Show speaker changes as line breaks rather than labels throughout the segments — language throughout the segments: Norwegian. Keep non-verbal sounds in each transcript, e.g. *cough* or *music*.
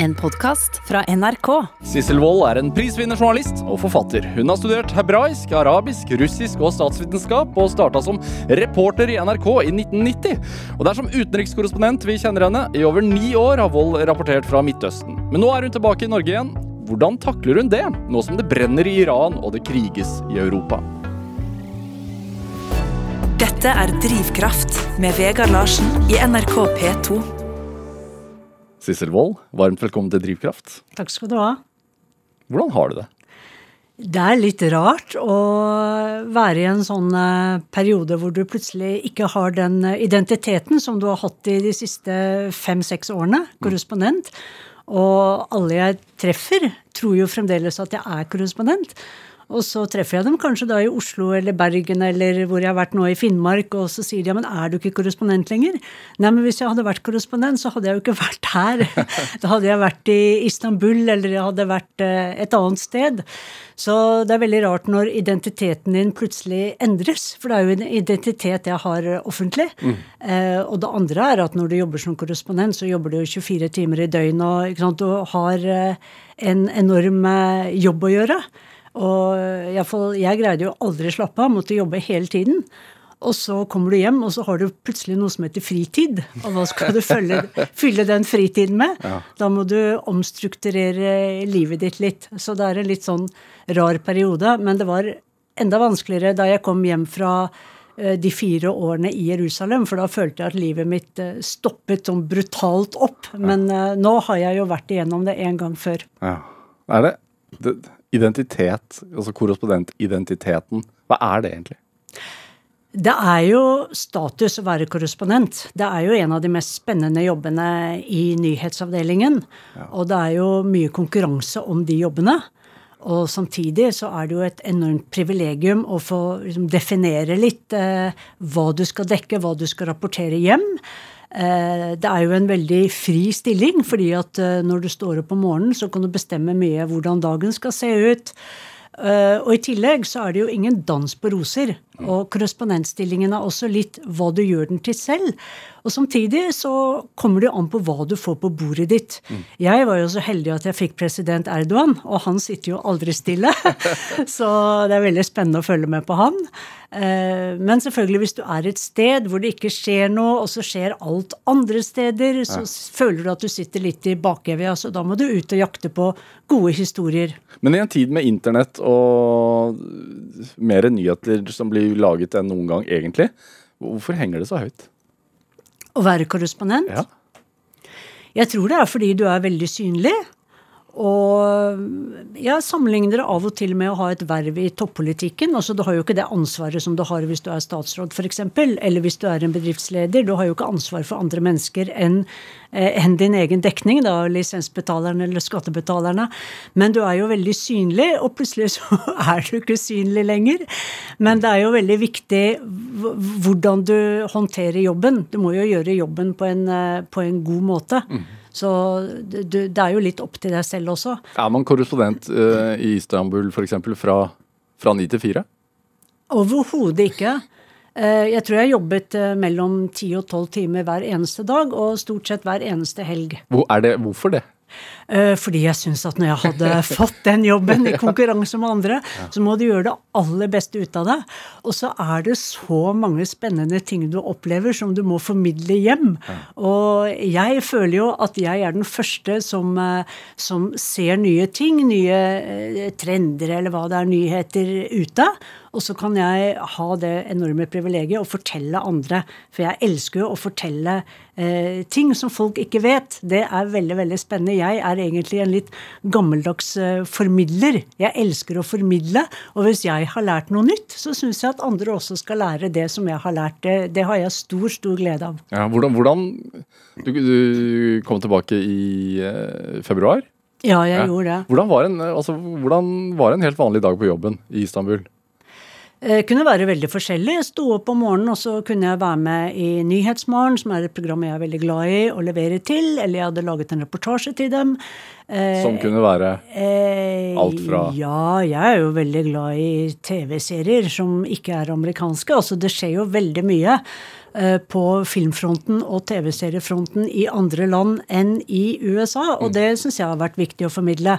En podkast fra NRK.
Sissel Wold er en prisvinnerjournalist og forfatter. Hun har studert hebraisk, arabisk, russisk og statsvitenskap, og starta som reporter i NRK i 1990. Og det er som utenrikskorrespondent vi kjenner henne. I over ni år har Wold rapportert fra Midtøsten. Men nå er hun tilbake i Norge igjen. Hvordan takler hun det, nå som det brenner i Iran og det kriges i Europa?
Dette er Drivkraft med Vegard Larsen i NRK P2.
Sissel Wold, varmt velkommen til Drivkraft.
Takk skal du ha.
Hvordan har du det?
Det er litt rart å være i en sånn eh, periode hvor du plutselig ikke har den eh, identiteten som du har hatt i de siste fem-seks årene, korrespondent. Og alle jeg treffer, tror jo fremdeles at jeg er korrespondent. Og så treffer jeg dem kanskje da i Oslo eller Bergen eller hvor jeg har vært nå i Finnmark, og så sier de ja, men er du ikke korrespondent lenger? Nei, men hvis jeg hadde vært korrespondent, så hadde jeg jo ikke *laughs* vært her. Da hadde jeg vært i Istanbul, eller jeg hadde vært eh, et annet sted. Så det er veldig rart når identiteten din plutselig endres. For det er jo en identitet jeg har offentlig. Mm. Eh, og det andre er at når du jobber som korrespondent, så jobber du jo 24 timer i døgnet, og du har eh, en enorm eh, jobb å gjøre. Og jeg, jeg greide jo aldri å slappe av, måtte jobbe hele tiden. Og så kommer du hjem, og så har du plutselig noe som heter fritid. Og hva skal du følge, *laughs* fylle den fritiden med? Ja. Da må du omstrukturere livet ditt litt. Så det er en litt sånn rar periode. Men det var enda vanskeligere da jeg kom hjem fra eh, de fire årene i Jerusalem, for da følte jeg at livet mitt eh, stoppet sånn brutalt opp. Men ja. Eh, nå har jeg jo vært igjennom det en gang før.
Ja. Er det, det identitet, altså korrespondentidentiteten, hva er det egentlig?
Det er jo status å være korrespondent. Det er jo en av de mest spennende jobbene i nyhetsavdelingen. Ja. Og det er jo mye konkurranse om de jobbene. Og samtidig så er det jo et enormt privilegium å få liksom, definere litt eh, hva du skal dekke, hva du skal rapportere hjem. Eh, det er jo en veldig fri stilling, fordi at eh, når du står opp om morgenen, så kan du bestemme mye hvordan dagen skal se ut. Eh, og i tillegg så er det jo ingen dans på roser. Og korrespondentstillingen er også litt hva du gjør den til selv. Og samtidig så kommer det an på hva du får på bordet ditt. Mm. Jeg var jo så heldig at jeg fikk president Erdogan, og han sitter jo aldri stille. *laughs* så det er veldig spennende å følge med på han. Eh, men selvfølgelig, hvis du er et sted hvor det ikke skjer noe, og så skjer alt andre steder, så ja. føler du at du sitter litt i bakevja, så da må du ut og jakte på gode historier.
Men i en tid med internett og mer nyheter som blir laget enn noen gang, egentlig, hvorfor henger det så høyt?
Å være korrespondent?
Ja.
Jeg tror det er fordi du er veldig synlig. Og jeg sammenligner det av og til med å ha et verv i toppolitikken. Altså, du har jo ikke det ansvaret som du har hvis du er statsråd, f.eks. Eller hvis du er en bedriftsleder. Du har jo ikke ansvar for andre mennesker enn eh, enn din egen dekning, da, lisensbetalerne eller skattebetalerne. Men du er jo veldig synlig, og plutselig så *laughs* er du ikke synlig lenger. Men det er jo veldig viktig hvordan du håndterer jobben. Du må jo gjøre jobben på en, eh, på en god måte. Mm. Så det, det er jo litt opp til deg selv også.
Er man korrespondent uh, i Istanbul f.eks. Fra, fra 9 til 4?
Overhodet ikke. Uh, jeg tror jeg jobbet uh, mellom 10 og 12 timer hver eneste dag, og stort sett hver eneste helg.
Hvor, det, hvorfor det?
Eh, fordi jeg syns at når jeg hadde *laughs* fått den jobben i konkurranse med andre, så må du gjøre det aller beste ut av det. Og så er det så mange spennende ting du opplever som du må formidle hjem. Og jeg føler jo at jeg er den første som, eh, som ser nye ting, nye eh, trender eller hva det er, nyheter ute. Og så kan jeg ha det enorme privilegiet å fortelle andre. For jeg elsker jo å fortelle eh, ting som folk ikke vet. Det er veldig, veldig spennende. Jeg er egentlig en litt gammeldags eh, formidler. Jeg elsker å formidle. Og hvis jeg har lært noe nytt, så syns jeg at andre også skal lære det som jeg har lært. Det, det har jeg stor, stor glede av.
Ja, hvordan, hvordan du, du, kom tilbake i eh, februar?
Ja, jeg ja. gjorde det.
Hvordan var, en, altså, hvordan var en helt vanlig dag på jobben i Istanbul?
Eh, kunne være veldig forskjellig. Jeg sto opp om morgenen, og så kunne jeg være med i Nyhetsmorgen, som er et program jeg er veldig glad i å levere til. Eller jeg hadde laget en reportasje til dem.
Eh, som kunne være alt fra
Ja, jeg er jo veldig glad i TV-serier som ikke er amerikanske. Altså, det skjer jo veldig mye. eh, på filmfronten og TV-seriefronten i andre land enn i USA. Og det syns jeg har vært viktig å formidle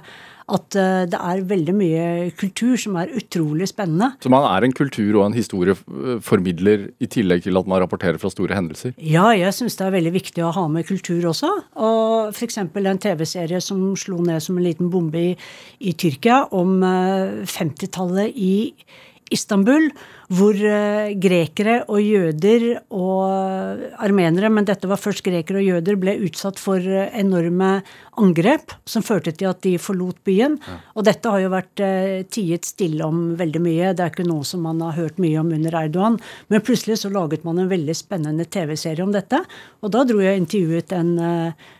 at uh, det er veldig mye kultur som er utrolig spennende.
Så man er en kultur- og en historieformidler i tillegg til at man rapporterer fra store hendelser?
Ja, jeg syns det er veldig viktig å ha med kultur også. Og f.eks. en TV-serie som slo ned som en liten bombe i, i Tyrkia om uh, 50-tallet i Istanbul, hvor uh, grekere og jøder og armenere, men dette var først grekere og jøder, ble utsatt for uh, enorme angrep som førte til at de forlot byen. Ja. Og dette har jo vært uh, tiet stille om veldig mye. Det er ikke noe som man har hørt mye om under Erdogan. Men plutselig så laget man en veldig spennende TV-serie om dette. Og da dro jeg og intervjuet en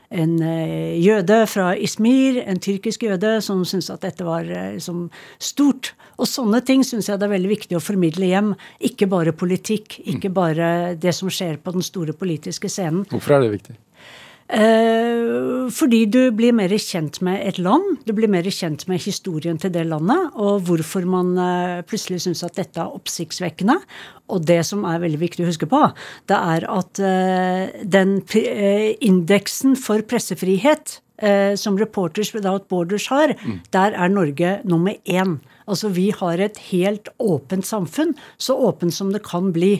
en jøde fra Ismir, en tyrkisk jøde, som syntes at dette var liksom, stort. Og sånne ting syns jeg det er veldig viktig å formidle hjem. Ikke bare politikk, ikke bare det som skjer på den store politiske scenen.
Hvorfor er det viktig?
Eh, fordi du blir mer kjent med et land. Du blir mer kjent med historien til det landet, og hvorfor man eh, plutselig syns at dette er oppsiktsvekkende. Og det som er veldig viktig å huske på, det er at eh, den indeksen for pressefrihet eh, som Reporters Without Borders har, mm. der er Norge nummer én. Altså vi har et helt åpent samfunn, så åpent som det kan bli.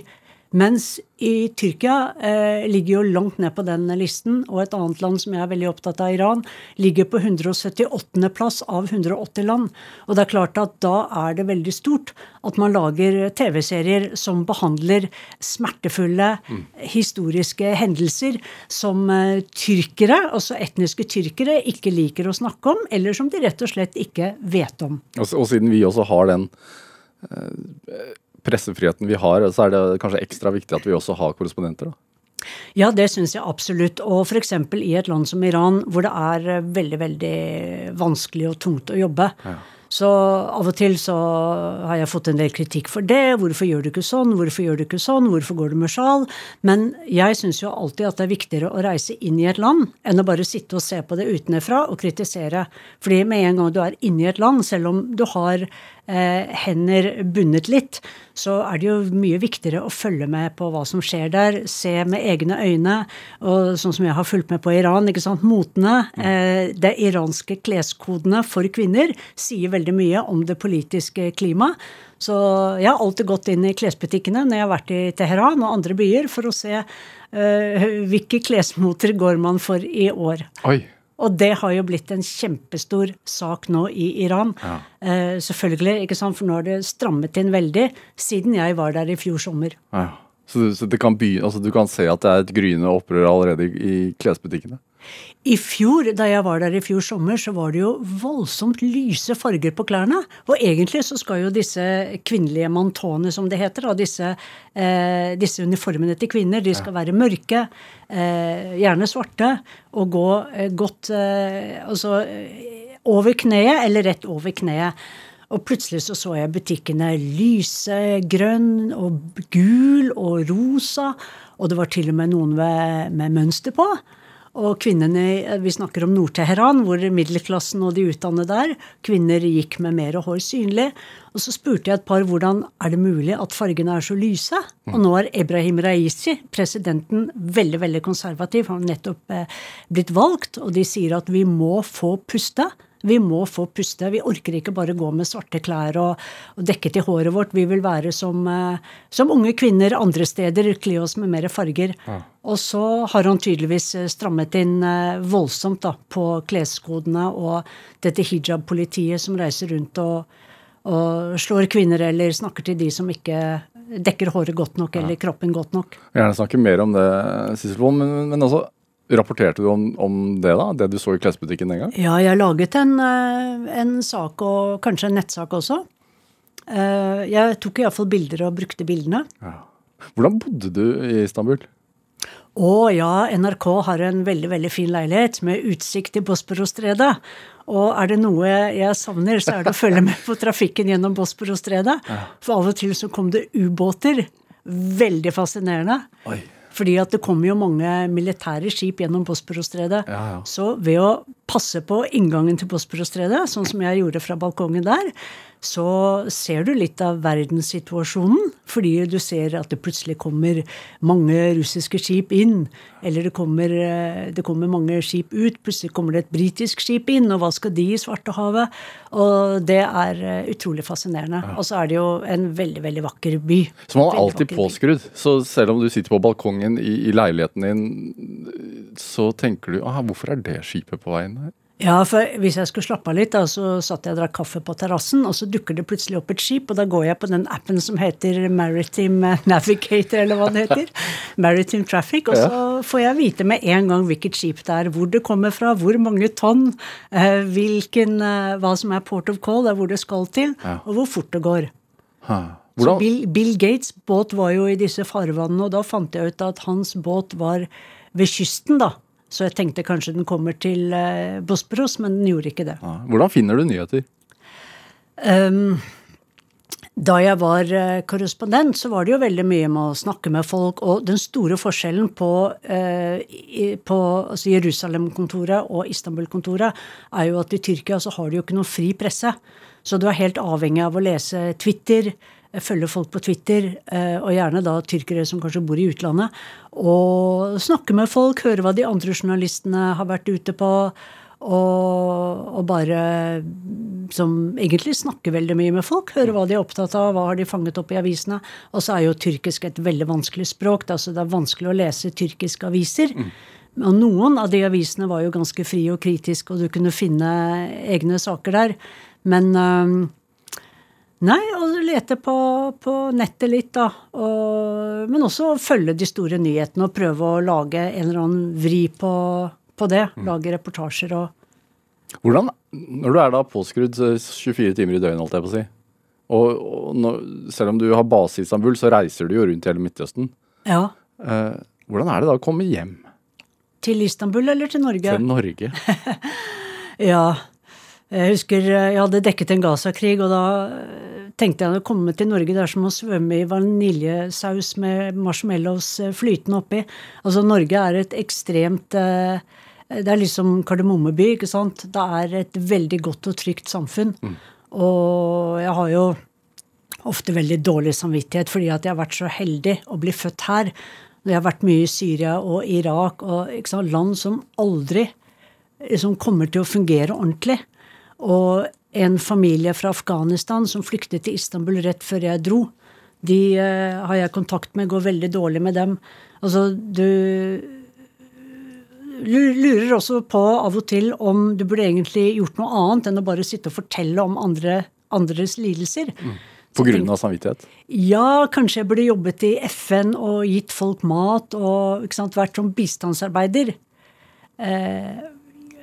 Mens i Tyrkia eh, ligger jo langt ned på den listen, og et annet land som jeg er veldig opptatt av, Iran, ligger på 178. plass av 180 land. Og det er klart at da er det veldig stort at man lager TV-serier som behandler smertefulle mm. historiske hendelser som eh, tyrkere, altså etniske tyrkere, ikke liker å snakke om, eller som de rett og slett ikke vet om.
Og, og siden vi også har den eh, pressefriheten vi har, så er det kanskje ekstra viktig at vi også har korrespondenter? da?
Ja, det syns jeg absolutt. Og f.eks. i et land som Iran, hvor det er veldig, veldig vanskelig og tungt å jobbe. Ja. Så av og til så har jeg fått en del kritikk for det. Hvorfor gjør du ikke sånn? Hvorfor gjør du ikke sånn? Hvorfor går du med sjal? Men jeg syns jo alltid at det er viktigere å reise inn i et land enn å bare sitte og se på det utenfra og kritisere. Fordi med en gang du er inne i et land, selv om du har eh, hender bundet litt, så er det jo mye viktigere å følge med på hva som skjer der, se med egne øyne. Og sånn som jeg har fulgt med på Iran, ikke sant, motene. Eh, det iranske kleskodene for kvinner sier veldig mye om det politiske klimaet. Så jeg har alltid gått inn i klesbutikkene når jeg har vært i Teheran og andre byer, for å se eh, hvilke klesmoter går man for i år.
Oi.
Og det har jo blitt en kjempestor sak nå i Iran. Ja. Eh, selvfølgelig, ikke sant, for nå har det strammet inn veldig siden jeg var der i fjor sommer.
Ja. Så, så kan begynne, altså, du kan se at det er et gryende opprør allerede i, i klesbutikkene?
I fjor, da jeg var der i fjor sommer, så var det jo voldsomt lyse farger på klærne. Og egentlig så skal jo disse kvinnelige mantone, som det heter, og disse, eh, disse uniformene til kvinner, de skal være mørke, eh, gjerne svarte, og gå eh, godt eh, altså over kneet eller rett over kneet. Og plutselig så så jeg butikkene lyse grønn og gul og rosa, og det var til og med noen med, med mønster på. Og kvinnene Vi snakker om Nord-Teheran, hvor middelklassen og de utdannede der, kvinner gikk med mer hår synlig. Og så spurte jeg et par hvordan er det mulig at fargene er så lyse. Og nå er Ebrahim Raisi, presidenten, veldig veldig konservativ. Han har nettopp eh, blitt valgt, og de sier at vi må få puste. Vi må få puste. Vi orker ikke bare gå med svarte klær og, og dekke til håret vårt. Vi vil være som, eh, som, unge kvinner andre steder, kle oss med mer farger. Ja. Og så har han tydeligvis eh, strammet inn eh, voldsomt da, på kleskodene og dette hijab-politiet som reiser rundt og, og, slår kvinner eller snakker til de som ikke dekker håret godt nok eller kroppen godt nok.
Jeg vil gjerne snakke mer om det, Sissel men, men, men også Rapporterte du om, om, det, da? Det du så i klesbutikken den gang?
Ja, jeg laget en, eh, en sak, og kanskje en nettsak også. Eh, jeg tok iallfall bilder og brukte bildene. Ja.
Hvordan bodde du i Istanbul?
Å ja, NRK har en veldig veldig fin leilighet med utsikt til Bosporosstredet. Og er det noe jeg savner, så er det å følge med på trafikken gjennom Bosporosstredet. For av og til så kom det ubåter. Veldig fascinerende.
Oi.
Fordi at det kommer jo mange militære skip gjennom Bosporosstredet.
Ja, ja.
Så ved å passe på inngangen til Bosporosstredet, sånn som jeg gjorde fra balkongen der, så ser du litt av verdenssituasjonen. Fordi du ser at det plutselig kommer mange russiske skip inn. Eller det kommer, eh, det kommer mange skip ut. Plutselig kommer det et britisk skip inn. Og hva skal de i Svartehavet? Og det er eh, utrolig fascinerende. Og så er det jo en veldig, veldig vakker by.
Så man er alltid påskrudd. Så selv om du sitter på balkongen i, i leiligheten din, så tenker du ah, hvorfor er det skipet på veien her?
Ja, for hvis jeg skulle slappe av litt, da, så satt jeg og drakk kaffe på terrassen, og så dukker det plutselig opp et skip, og da går jeg på den appen som heter Maritime Navigator, eller hva det heter. *laughs* Maritime Traffic. Og så får jeg vite med en gang hvilket skip det er, hvor det kommer fra, hvor mange tonn, eh, hvilken, eh, hva som er port of call, det er hvor det skal til, og hvor fort det går. Så Bill, Bill Gates' båt var jo i disse farvannene, og da fant jeg ut at hans båt var ved kysten, da. Så jeg tenkte kanskje den kommer til eh, Bosporos, men den gjorde ikke det.
ja, hvordan finner du nyheter?
Um, da jeg var eh, korrespondent, så var det jo veldig mye med å snakke med folk. Og den store forskjellen på, eh, i, på altså Jerusalem-kontoret og Istanbul-kontoret er jo at i Tyrkia så har de jo ikke noen fri presse. Så du er helt avhengig av å lese Twitter, følge folk på Twitter, eh, og gjerne da tyrkere som kanskje bor i utlandet. Og snakke med folk, høre hva de andre journalistene har vært ute på. Og, og bare som egentlig snakker veldig mye med folk. Høre hva de er opptatt av, hva har de fanget opp i avisene. Og så er jo tyrkisk et veldig vanskelig språk. Det er, altså det er vanskelig å lese tyrkiske aviser. Og noen av de avisene var jo ganske frie og kritiske, og du kunne finne egne saker der. Men øhm, Nei, og lete på, på nettet litt, da. Og, men også følge de store nyhetene og prøve å lage en eller annen vri på, på det. Lage reportasjer og
Hvordan, Når du er da påskrudd eh, 24 timer i døgnet, holdt jeg på å si, og, og når, selv om du har base i Istanbul, så reiser du jo rundt i hele Midtøsten.
Ja.
Eh, hvordan er det da å komme hjem
Til Istanbul eller til Norge?
til Norge? *laughs*
Ja. Jeg husker eh, jeg hadde dekket en Gaza-krig, og da eh, tenkte jeg å komme til Norge, det er som å svømme i vaniljesaus med marshmallows eh, flytende oppi. Altså, Norge er et ekstremt Det er liksom Kardemommeby, ikke sant? Det er et veldig godt og trygt samfunn. Og jeg har jo ofte veldig dårlig samvittighet fordi at jeg har vært så heldig å bli født her. Jeg har vært mye i Syria og Irak og sant, land som aldri liksom kommer til å fungere ordentlig. Og en familie fra Afghanistan som flyktet til Istanbul rett før jeg dro, de uh, har jeg kontakt med, går veldig dårlig med dem. Altså, du lurer også på av og til om du burde egentlig gjort noe annet enn å bare sitte og fortelle om andre, andres lidelser.
På grunn av samvittighet?
Ja, kanskje jeg burde jobbet i FN og gitt folk mat og sant, vært som bistandsarbeider. Eh,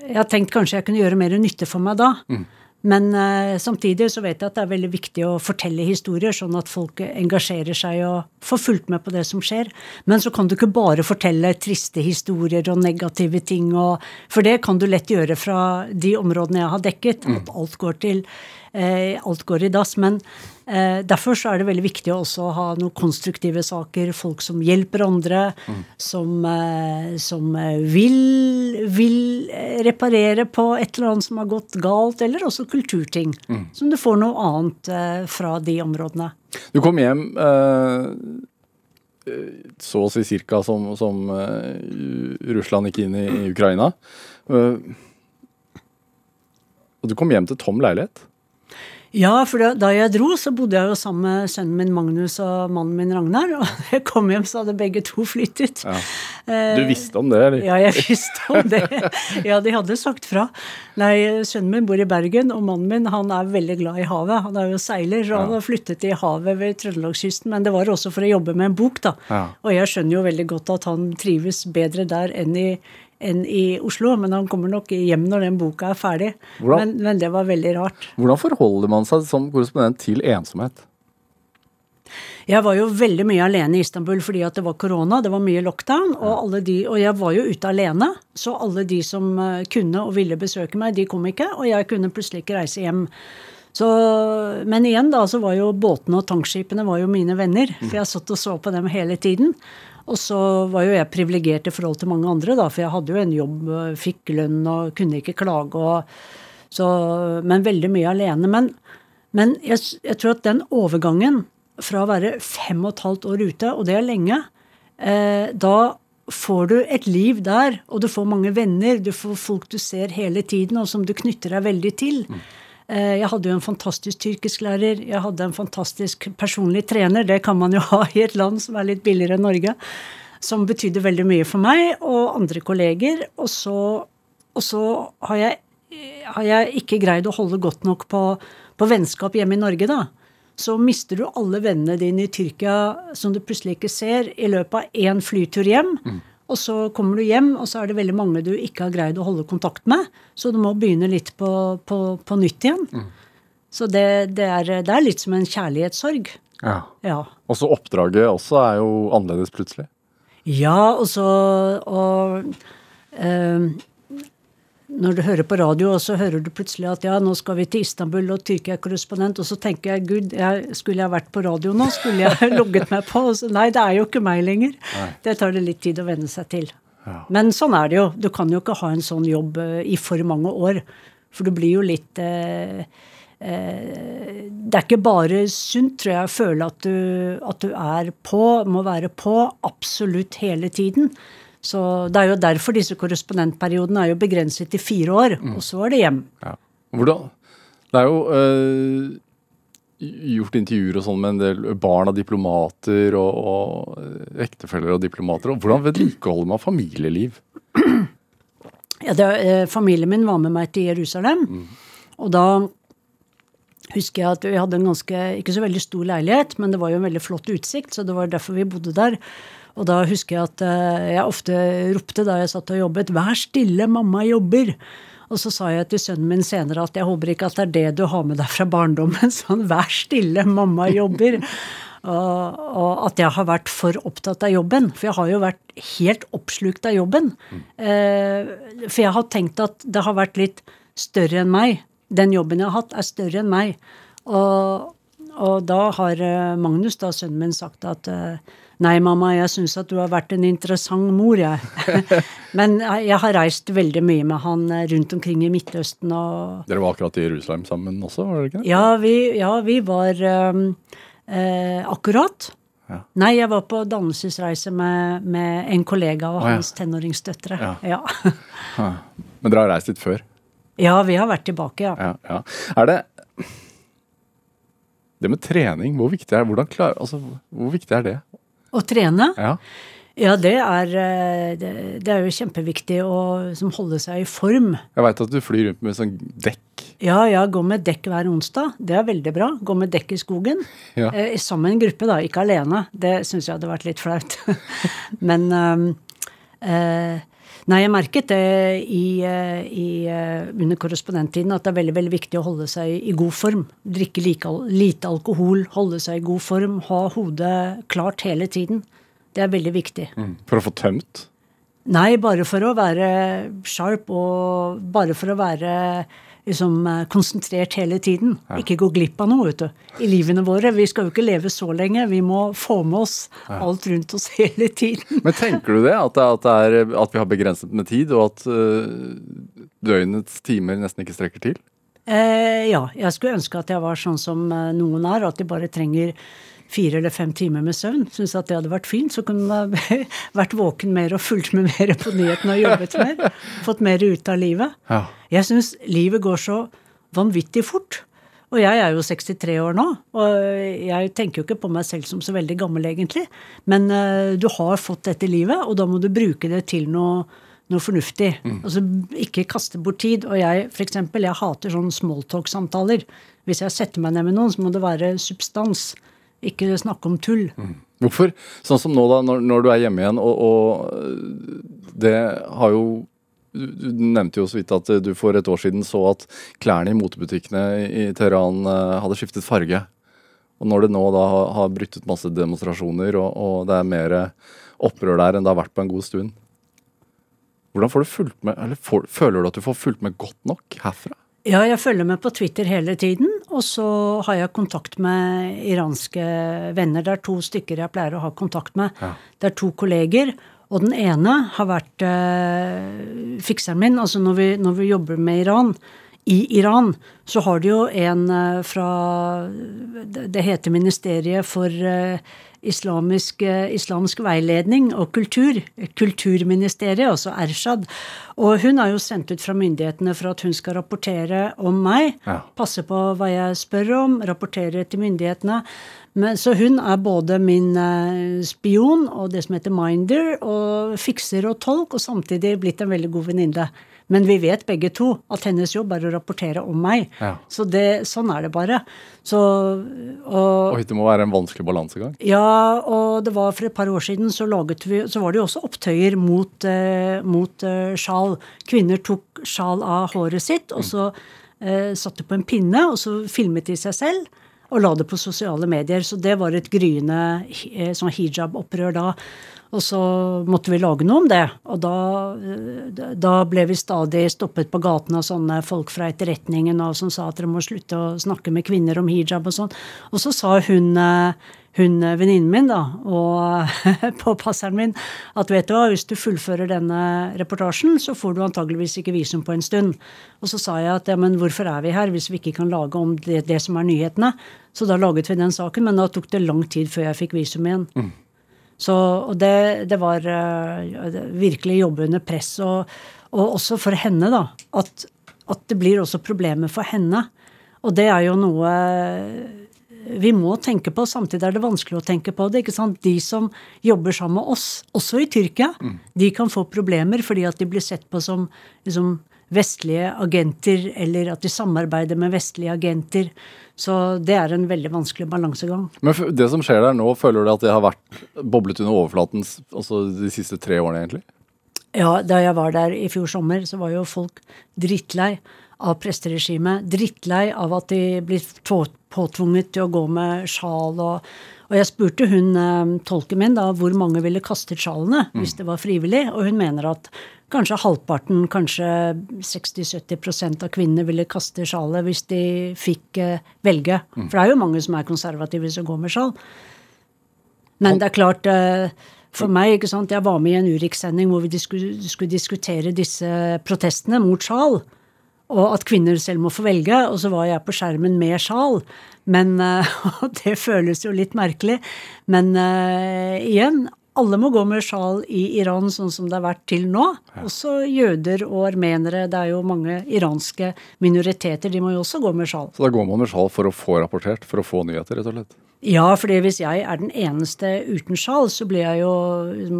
jeg har tenkt kanskje jeg kunne gjøre mer nytte for meg da. Men uh, samtidig så vet jeg at det er veldig viktig å fortelle historier, sånn at folk engasjerer seg og får fulgt med på det som skjer. Men så kan du ikke bare fortelle triste historier og negative ting, og, for det kan du lett gjøre fra de områdene jeg har dekket. At alt går til alt går i dass. Men eh, derfor så er det veldig viktig å også ha noen konstruktive saker. Folk som hjelper andre, som, eh, som eh, vil, vil eh, reparere på et eller annet som har gått galt, eller også kulturting. Som du får noe annet eh, fra de områdene.
Du kom hjem eh, eh, så å si cirka som, som uh, Russland gikk inn i, i Ukraina. Uh, og du kom hjem til tom leilighet.
Ja, for da, da jeg dro, så bodde jeg jo sammen med sønnen min Magnus og mannen min Ragnar. Og da *laughs* jeg kom hjem, så hadde begge to flyttet.
Ja. Du visste om det, eller?
Ja, jeg visste om det. Ja, de hadde sagt fra. Nei, sønnen min bor i Bergen, og mannen min han er veldig glad i havet. Han er jo seiler, så han har flyttet til havet ved Trøndelagskysten. Men det var også for å jobbe med en bok, da.
Ja.
Og jeg skjønner jo veldig godt at han trives bedre der enn i, enn i Oslo. Men han kommer nok hjem når den boka er ferdig. Men, men det var veldig rart.
Hvordan forholder man seg som korrespondent til ensomhet?
Jeg var jo veldig mye alene i Istanbul fordi at det var korona, det var mye lockdown, og, alle de, og jeg var jo ute alene. Så alle de som eh, kunne og ville besøke meg, de kom ikke, og jeg kunne plutselig ikke reise hjem. Så, men igjen, da, så var jo båtene og tankskipene var jo mine venner. For jeg satt og så på dem hele tiden. Og så var jo jeg privilegert i forhold til mange andre, da, for jeg hadde jo en jobb, fikk lønn og kunne ikke klage. Og, så, men veldig mye alene. Men, men jeg, jeg, tror at den overgangen fra å være fem og et halvt år ute, og det er lenge, eh, da får du et liv der, og du får mange venner, du får folk du ser hele tiden, og som du knytter deg veldig til. Mm. Jeg hadde jo en fantastisk tyrkisklærer, jeg hadde en fantastisk personlig trener. Det kan man jo *laughs* ha i et land som er litt billigere enn Norge. Som betydde veldig mye for meg og andre kolleger. Og så, og så har, jeg, har, jeg, ikke greid å holde godt nok på, på vennskap hjemme i Norge, da så mister du alle vennene dine i Tyrkia som du plutselig ikke ser, i løpet av én flytur hjem. Mm. Og så kommer du hjem, og så er det veldig mange du ikke har greid å holde kontakt med. Så du må begynne litt på, på, på nytt igjen. Mm. Så det, det, er, det, er, litt som en kjærlighetssorg.
Ja. ja. Og så oppdraget også er jo annerledes plutselig.
Ja, og så og, øh, når du hører på radio, og så hører du plutselig at ja, nå skal vi til Istanbul og Tyrkia er korrespondent, og så tenker jeg gud, jeg, skulle jeg vært på radio nå? Skulle jeg *laughs* logget meg på? Så, nei, det er jo ikke meg lenger. Nei. Det tar det litt tid å venne seg til. Ja. Men sånn er det jo. Du kan jo ikke ha en sånn jobb uh, i for mange år. For du blir jo litt uh, uh, Det er ikke bare sunt, tror jeg, å føle at du, at du er på, må være på absolutt hele tiden. Så Det er jo derfor disse korrespondentperiodene er jo begrenset til fire år, mm. og så er det hjem. Ja.
Hvordan? Det er jo øh, gjort intervjuer og sånn med en del barn av diplomater og, og ektefeller av diplomater. og Hvordan vedlikeholder man familieliv?
Ja, det, eh, Familien min var med meg til Jerusalem. Mm. Og da husker jeg at vi hadde en ganske, ikke så veldig stor leilighet, men det var jo en veldig flott utsikt, så det var derfor vi bodde der. Og da husker jeg at eh, jeg ofte ropte da jeg satt og jobbet 'Vær stille, mamma jobber'. Og så sa jeg til sønnen min senere at jeg håper ikke at det er det du har med deg fra barndommen. *laughs* Sånn 'vær stille, mamma jobber'. *laughs* Og, at jeg har vært for opptatt av jobben. For jeg har jo vært helt oppslukt av jobben. Mm. For jeg har tenkt at det har vært litt større enn meg. Den jobben jeg har hatt, er større enn meg. Og, og da har eh, Magnus, da sønnen min, sagt at Nei, mamma, jeg syns at du har vært en interessant mor, jeg. *laughs* Men jeg har reist veldig mye med han eh, rundt omkring i Midtøsten og
Dere var akkurat i Jerusalem sammen også, var dere ikke det?
Ja, vi, ja, vi var um, eh, akkurat. Ja. Nei, jeg var på dannelsesreise med, med en kollega og hans ja. tenåringsdøtre. *laughs* Ja.
Men dere har reist litt før?
Ja, vi har vært tilbake,
ja. ja. Er det Det med trening, hvor viktig er, klar, altså, hvor viktig er det?
Å trene? Ja. Ja, det er, eh, det, det er jo kjempeviktig å som holde seg i form.
Jeg veit at du flyr rundt med sånn dekk.
Ja, ja, gå med dekk hver onsdag. Det er veldig bra. Gå med dekk i skogen. Ja. Eh, sammen med en gruppe, da, ikke alene. Det syns jeg hadde vært litt flaut. *laughs* Men um, eh, Nei, jeg merket det i, eh, i, eh, under korrespondenttiden at det er veldig veldig viktig å holde seg i god form. Drikke like, lite alkohol, holde seg i god form, ha hodet klart hele tiden. Det er veldig viktig. Mm.
For å få tømt?
Nei, bare for å være sharp og bare for å være liksom, eh, konsentrert hele tiden. Ja. Ikke gå glipp av noe vet du, i livene våre. Vi skal jo ikke leve så lenge. Vi må få med oss ja. alt rundt oss hele tiden.
Men tenker du det? At, det, at, det er, at vi har begrenset med tid, og at uh, døgnets timer nesten ikke strekker til?
Eh, ja. Jeg skulle ønske at jeg var sånn som eh, noen er, at de bare trenger fire eller fem timer med søvn. Syns at det hadde vært fint. Så kunne man *laughs* vært våken mer og fulgt med mer på nyhetene og jobbet mer. *laughs* Fått mer ut av livet. Ja. Jeg syns livet går så vanvittig fort. Og jeg er jo 63 år nå, og jeg tenker jo ikke på meg selv som så veldig gammel, egentlig. Men uh, du har fått dette livet, og da må du bruke det til noe, noe fornuftig. Mm. Altså ikke kaste bort tid. Og jeg, for eksempel, jeg hater sånne smalltalk-samtaler. Hvis jeg setter meg ned med noen, så må det være substans. Ikke snakke om tull. Mm.
Hvorfor? Sånn som nå, da, når, når du er hjemme igjen, og, og, det har jo du nevnte jo så vidt at du for et år siden så at klærne i motebutikkene i Teheran eh, hadde skiftet farge. Og når det nå da har brutt ut masse demonstrasjoner, og, og det er mer opprør der enn det har vært på en god stund Hvordan får du fulgt med, eller får, Føler du at du får fulgt med godt nok herfra?
Ja, jeg følger med på Twitter hele tiden. Og så har jeg kontakt med iranske venner. Det er to stykker jeg pleier å ha kontakt med.
Ja.
Det er to kolleger. Og den ene har vært eh, fikseren min. Altså når vi, når vi jobber med Iran, i Iran, så har de jo en eh, fra Det heter Ministeriet for eh, islamisk, eh, islamsk veiledning og kultur. Kulturministeriet, altså Ershad. Og hun er jo sendt ut fra myndighetene for at hun skal rapportere om meg.
Ja.
Passe på hva jeg spør om, rapportere til myndighetene. Men, så hun er både min eh, spion og det som heter minder, og fikser og tolk, og samtidig blitt en veldig god venninne. Men vi vet begge to at hennes jobb er å rapportere om meg.
Ja.
Så det, sånn er det bare. Så, og,
Oi, det må være en vanskelig balansegang.
ja, og det var for et par år siden så, laget vi, så var det jo også opptøyer mot, eh, mot eh, sjal. Kvinner tok sjal av håret sitt, og så eh, satte på en pinne, og så filmet de seg selv. Og la det på sosiale medier. Så det var et gryende eh, sånn hijab-opprør da. Og så måtte vi lage noe om det. Og da, eh, da ble vi stadig stoppet på gaten av sånne folk fra etterretningen og som sa at dere må slutte å snakke med kvinner om hijab og sånn. Og så sa hun, eh, hun eh, venninnen min da, og *laughs* påpasseren min at vet du hva, hvis du fullfører denne reportasjen, så får du antageligvis ikke visum på en stund. Og så sa jeg at ja, men hvorfor er vi her hvis vi ikke kan lage om det, det som er nyhetene? Så da laget vi den saken, men da tok det lang tid før jeg fikk visum igjen. Så, og det, det var uh, virkelig jobbe under press. Og, og også for henne, da. At, at det blir også problemer for henne. Og det er jo noe vi må tenke på. Samtidig er det vanskelig å tenke på det. ikke sant? De som jobber sammen med oss, også i Tyrkia, de kan få problemer fordi at de blir sett på som liksom, vestlige agenter, eller at de samarbeider med vestlige agenter. Så det er en veldig vanskelig balansegang.
Men det som skjer der nå, føler du at det har vært boblet under overflaten altså de siste tre årene, egentlig?
Ja, da jeg var der i fjor sommer, så var jo folk drittlei av presteregimet. Drittlei av at de blir påtvunget til å gå med sjal og Og jeg spurte hun eh, tolken min da hvor mange ville kastet sjalene hvis det var frivillig, og hun mener at kanskje halvparten, kanskje 60-70% av kvinnene ville kaste sjalet hvis de fikk velge. velge. For det er jo mange som er konservative som går med sjal. Men det er klart eh, For meg, ikke sant, jeg var med i en Urix-sending hvor vi disku, skulle diskutere disse protestene mot sjal. Og at kvinner selv må få velge. Og så var jeg på skjermen med sjal. Men eh, *laughs* og det føles jo litt merkelig. Men uh, igjen, alle må gå med sjal i Iran sånn som det har vært til nå. Også jøder og armenere. Det er jo mange iranske minoriteter. De må jo også gå med sjal.
Så da går man med sjal for å få rapportert, for å få nyheter, rett og slett?
Ja, fordi hvis jeg er den eneste uten sjal, så blir jeg jo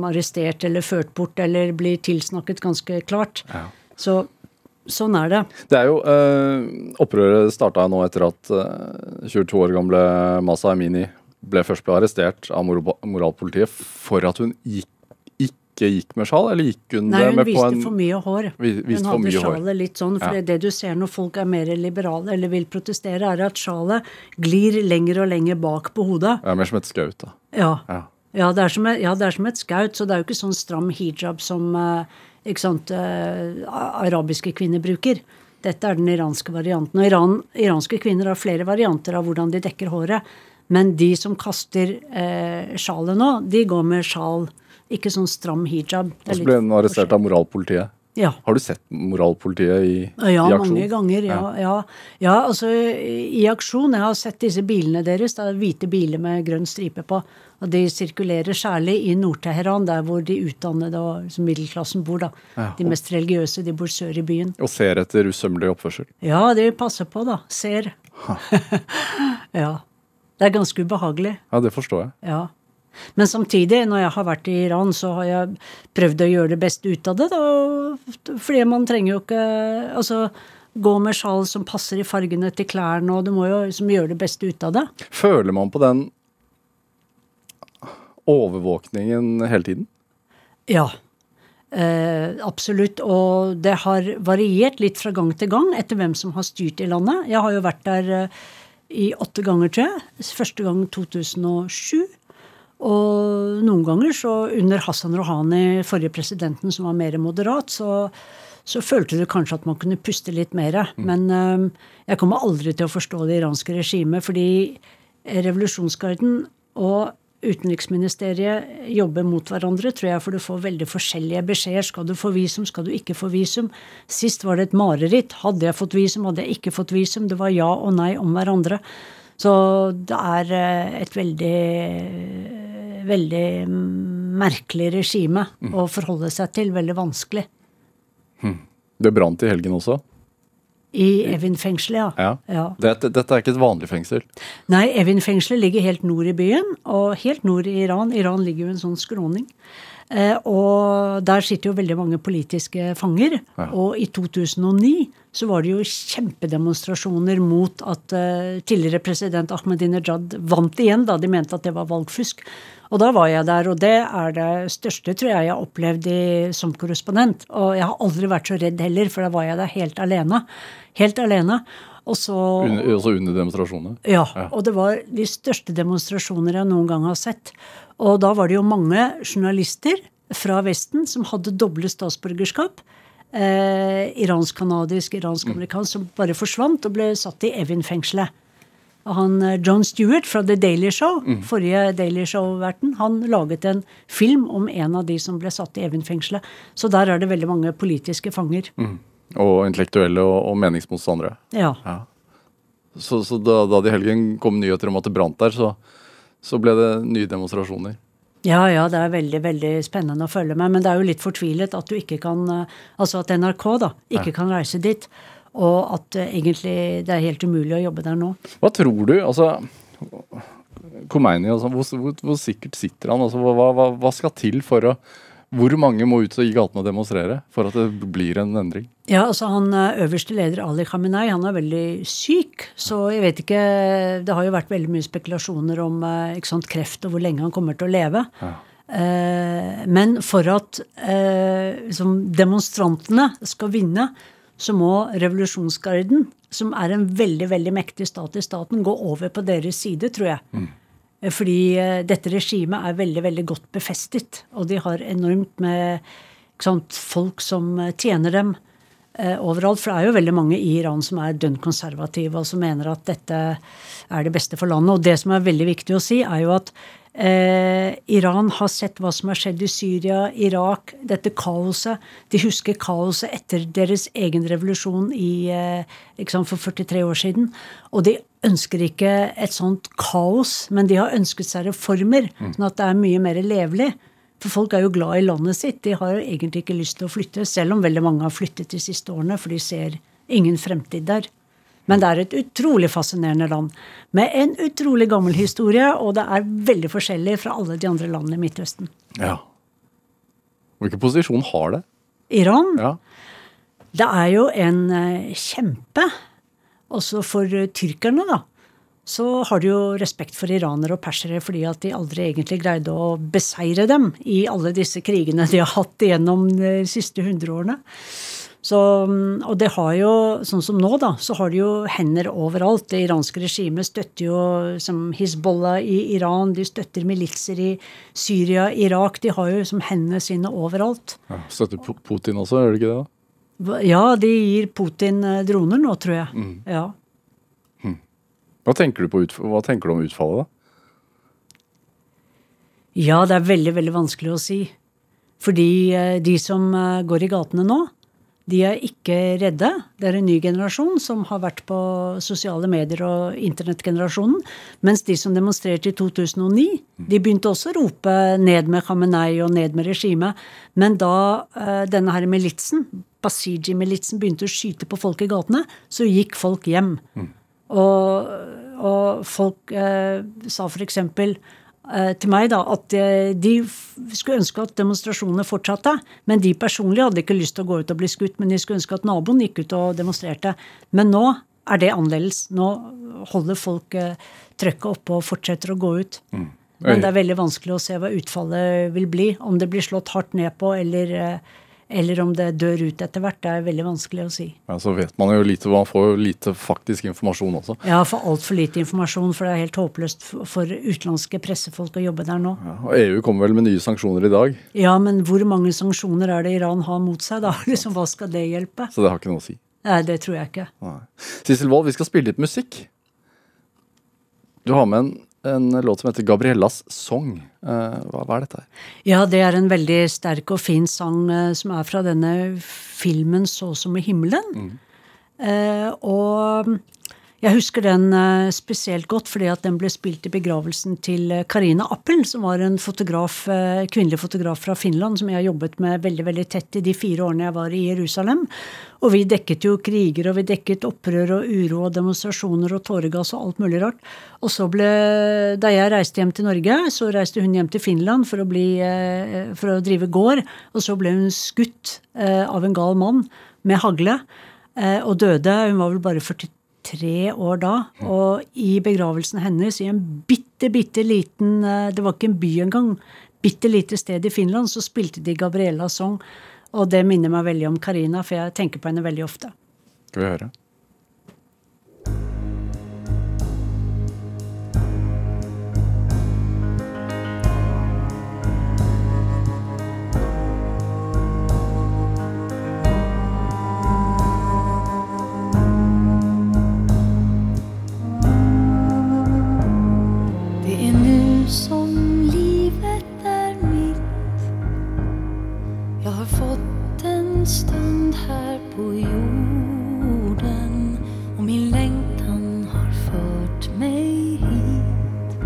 arrestert eller ført bort eller blir tilsnakket ganske klart.
Ja.
Så sånn er det.
Det er jo, eh, Opprøret starta nå etter at eh, 22 år gamle Masa Amini ble først ble arrestert av moral moralpolitiet for at hun gikk, ikke gikk med sjal, eller gikk hun
Nei,
det
hun
med på
viste
en
for mye hår. Hun hadde sjalet litt sånn, for
Ja.
det du ser når folk er mer liberale eller vil protestere, er at sjalet glir lenger og lenger bak på hodet.
Ja, Mer som et skaut, da.
Ja.
Ja.
Ja, det er som det er som et skaut, så det er jo ikke sånn stram hijab som ikke sant, eh, arabiske kvinner bruker. Dette er den iranske varianten. Og Iran, iranske kvinner har flere varianter av hvordan de dekker håret. Men de som kaster eh, sjalet nå, de går med sjal, ikke sånn stram hijab.
Og så ble hun arrestert av moralpolitiet.
Ja.
Har du sett moralpolitiet i,
Ja,
i aksjon?
mange ganger. Ja, ja. ja, altså i aksjon. Jeg har sett disse bilene deres. Det er hvite biler med grønn stripe på. Og de sirkulerer særlig i Nord-Teheran, der hvor de utdannede og liksom middelklassen bor. da. De mest religiøse, de bor sør i byen.
Og ser etter usømmelig oppførsel.
Ja, de passer på, da. Ser. *laughs* ja. Det er ganske ubehagelig.
Ja, det forstår jeg.
Ja. Men samtidig, når jeg har vært i Iran, så har jeg prøvd å gjøre det beste ut av det. Da. Fordi man trenger jo ikke Altså, gå med sjal som passer i fargene til klærne, og du må jo liksom gjøre det beste ut av det.
Føler man på den overvåkningen hele tiden?
Ja. Eh, absolutt. Og det har variert litt fra gang til gang etter hvem som har styrt i landet. Jeg har jo vært der eh, i åtte ganger, tror jeg. Første gang 2007. Og noen ganger så under Hassan Rouhani, forrige presidenten, som var mer moderat, så, så følte du kanskje at man kunne puste litt mer. Men eh, jeg kommer aldri til å forstå det iranske regimet, fordi revolusjonsgarden og utenriksministeriet jobber mot hverandre, tror jeg, for du får veldig forskjellige beskjeder. Skal du få visum, skal du ikke få visum? Sist var det et mareritt. Hadde jeg fått visum, hadde jeg ikke fått visum? Det var ja og nei om hverandre. Så det er eh, et veldig veldig merkelig regime mm. å forholde seg til. Veldig vanskelig.
Hm. Det brant i helgen også?
I Evin-fengselet, ja.
ja. ja. Dette, dette, er ikke et vanlig fengsel?
Nei, Evin-fengselet ligger helt nord i byen, og helt nord i Iran. Iran ligger jo i en sånn skråning. Eh, og der sitter jo veldig mange politiske fanger. Ja. Og i 2009 så var det jo kjempedemonstrasjoner mot at eh, tidligere president Ahmadinejad vant igjen, da de mente at det var valgfusk. Og da var jeg der, og det er det største tror jeg jeg har opplevd i, som korrespondent. Og jeg har aldri vært så redd heller, for da var jeg der helt alene. Helt alene. Og så,
under, også under demonstrasjonene?
Ja, ja. Og det var de største demonstrasjoner jeg noen gang har sett. Og da var det jo mange journalister fra Vesten som hadde doble statsborgerskap. Eh, iransk-canadisk, iransk-amerikansk, som bare forsvant og ble satt i Evin-fengselet. Han eh, John Stewart fra The Daily Show, mm. forrige Daily Show-verten, han laget en film om en av de som ble satt i Evin-fengselet. Så der er det veldig mange politiske fanger. Mm.
Og intellektuelle og, og meningsmotstandere.
Ja. ja.
Så, så da, da, det i helgen kom nyheter om at det brant der, så, så ble det nye demonstrasjoner?
Ja, ja, det er veldig veldig spennende å følge med. Men det er jo litt fortvilet at du ikke kan eh, Altså at NRK da, ikke ja. kan reise dit. Og at uh, egentlig det er helt umulig å jobbe der nå.
Hva tror du? Altså Khomeini, altså, hvor, hvor, hvor, sikkert sitter han? Altså, hva, hva, hva skal til for å hvor mange må ut i gatene og demonstrere for at det blir en endring?
Ja, altså han eh, Øverste leder Ali Khamenei han er veldig syk. Så jeg vet ikke Det har jo vært veldig mye spekulasjoner om eh, ikke sant, kreft og hvor lenge han kommer til å leve. Ja. Eh, men for at eh, liksom demonstrantene skal vinne, så må revolusjonsgarden, som er en veldig veldig mektig stat i staten, gå over på deres side, tror jeg. Mm. Fordi eh, dette regimet er veldig, veldig godt befestet. Og de har enormt med sant, folk som eh, tjener dem eh, overalt. For det er jo veldig mange i Iran som er dønn konservative, og som mener at dette er det beste for landet. Og det som er veldig viktig å si, er jo at Eh, Iran har sett hva som har skjedd i Syria, Irak, dette kaoset. De husker kaoset etter deres egen revolusjon i, eh, liksom for 43 år siden. Og de ønsker ikke et sånt kaos, men de har ønsket seg reformer, mm. sånn at det er mye mer levelig. For folk er jo glad i landet sitt. De har jo egentlig ikke lyst til å flytte, selv om veldig mange har flyttet de siste årene, for de ser ingen fremtid der. Men det er et utrolig fascinerende land. Med en utrolig gammel historie, og det er veldig forskjellig fra alle de andre landene i Midtøsten.
Ja. Hvilken posisjon har det?
Iran?
Ja.
Det er jo en uh, kjempe. Også for uh, tyrkerne, da. Så har de jo respekt for iranere og persere fordi at de aldri egentlig greide å beseire dem i alle disse krigene de har hatt gjennom de siste hundreårene. Så, og det har jo, sånn som nå, da, så har de jo hender overalt. Det iranske regimet støtter jo som Hizbollah i Iran, de støtter militser i Syria, Irak. De har jo som hendene sine overalt.
Ja, støtter Putin også, gjør de ikke det? da?
Ja, de gir Putin eh, droner nå, tror jeg. Mm. Ja.
Hm. Hva, tenker du hva tenker du om utfallet, da?
Ja, det er veldig, veldig vanskelig å si. Fordi eh, de som eh, går i gatene nå, de er ikke redde. Det er en ny generasjon som har vært på sosiale medier og internettgenerasjonen. Mens de som demonstrerte i 2009, de begynte også å rope ned med Khamenei og ned med regimet. Men da uh, denne her militsen, Basiji-militsen, begynte å skyte på folk i gatene, så gikk folk hjem. Mm. Og, og, folk uh, sa Eh, til meg da, at eh, de skulle ønske at demonstrasjonene fortsatte. Men de personlig hadde ikke lyst til å gå ut og bli skutt, men de skulle ønske at naboen gikk ut og demonstrerte. Men nå er det annerledes. Nå holder folk eh, trøkket oppe og fortsetter å gå ut. Mm. Men det er veldig vanskelig å se hva utfallet vil bli. Om det blir slått hardt ned på eller, eller om det dør ut etter hvert, det er veldig vanskelig å si.
Ja, Så vet man jo lite, man får jo lite faktisk informasjon også.
Ja, for altfor lite informasjon, for det er helt håpløst for utenlandske pressefolk å jobbe der nå.
Ja, og EU kommer vel med nye sanksjoner i dag,
Ja, men hvor mange sanksjoner er det Iran har mot seg, da? *laughs* Liksom, Hva skal det hjelpe?
så det har ikke noe å si.
Nei, det tror jeg ikke.
Nei. Sissel Wold, vi skal spille litt musikk. Du har med en, en låt som heter 'Gabriellas Song'. Eh, hva, hva er dette her?
Ja, det er en veldig sterk og fin sang eh, som er fra denne filmen 'Så som i himmelen'. Eh, og jeg husker den eh, spesielt godt fordi at den ble spilt i begravelsen til eh, Karina Appel, som var en fotograf, eh, kvinnelig fotograf fra Finland som jeg har jobbet med veldig veldig tett i de fire årene jeg var i Jerusalem. Og vi dekket jo kriger, og vi dekket opprør og uro og demonstrasjoner og tåregass og alt mulig rart. Og så ble Da jeg reiste hjem til Norge, så reiste hun hjem til Finland for å, bli, for å drive gård. Og så ble hun skutt av en gal mann med hagle og døde. Hun var vel bare 43 år da. Og i begravelsen hennes, i en bitte, bitte liten eh, Det var ikke en by engang. Bitte lite sted i Finland, så spilte de Gabriellas sang. Og det minner meg veldig om Karina, for jeg tenker på henne veldig ofte.
Skal vi høre?
Som livet er mitt. Jeg har fått en stund her på jorden og min lengtan har ført meg hit.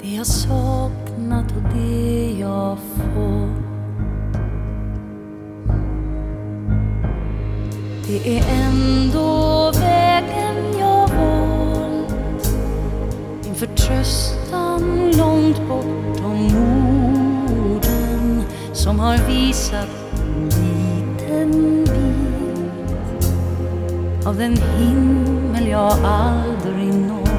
Det jeg saknat og det jeg fått Det är vegen jeg har hått min förtröstan långt bortom orden som har visat en liten bit av den himmel jag aldrig nått.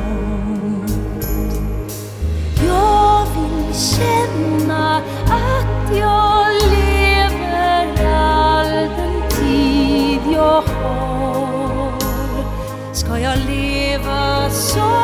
Jag vill känna att jag lever all den tid jag har Ska jag leva som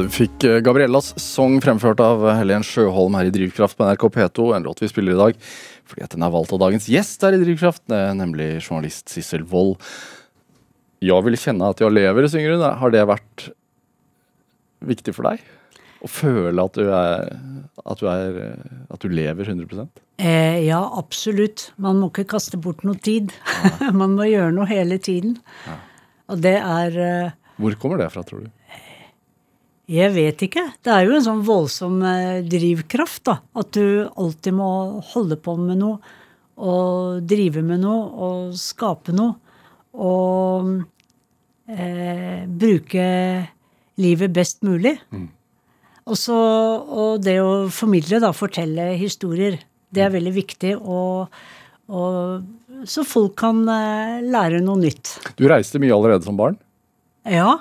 Du fikk eh, Gabriellas sang fremført av eh, Helen Sjøholm her i Drivkraft på NRK P2. En låt vi spiller i dag fordi at den er valgt av dagens gjest her i Drivkraft, eh, nemlig journalist Sissel Wold. Jeg vil kjenne at jeg lever, synger hun. Har det vært viktig for deg? Å føle at du er At du, er, at du lever 100
Eh, ja, absolutt. Man må ikke kaste bort noe tid. *laughs* Man må gjøre noe hele tiden. Og det er
Hvor kommer det fra, tror du?
Jeg vet ikke. Det er jo en sånn voldsom eh, drivkraft, da. At du alltid må holde på med noe. og drive med noe og skape noe. Og eh, bruke livet best mulig. Og, Også, og det å formidle, da, fortelle historier, det er veldig viktig. Og, og så folk kan eh, lære noe nytt.
Du reiste mye allerede som barn?
Ja,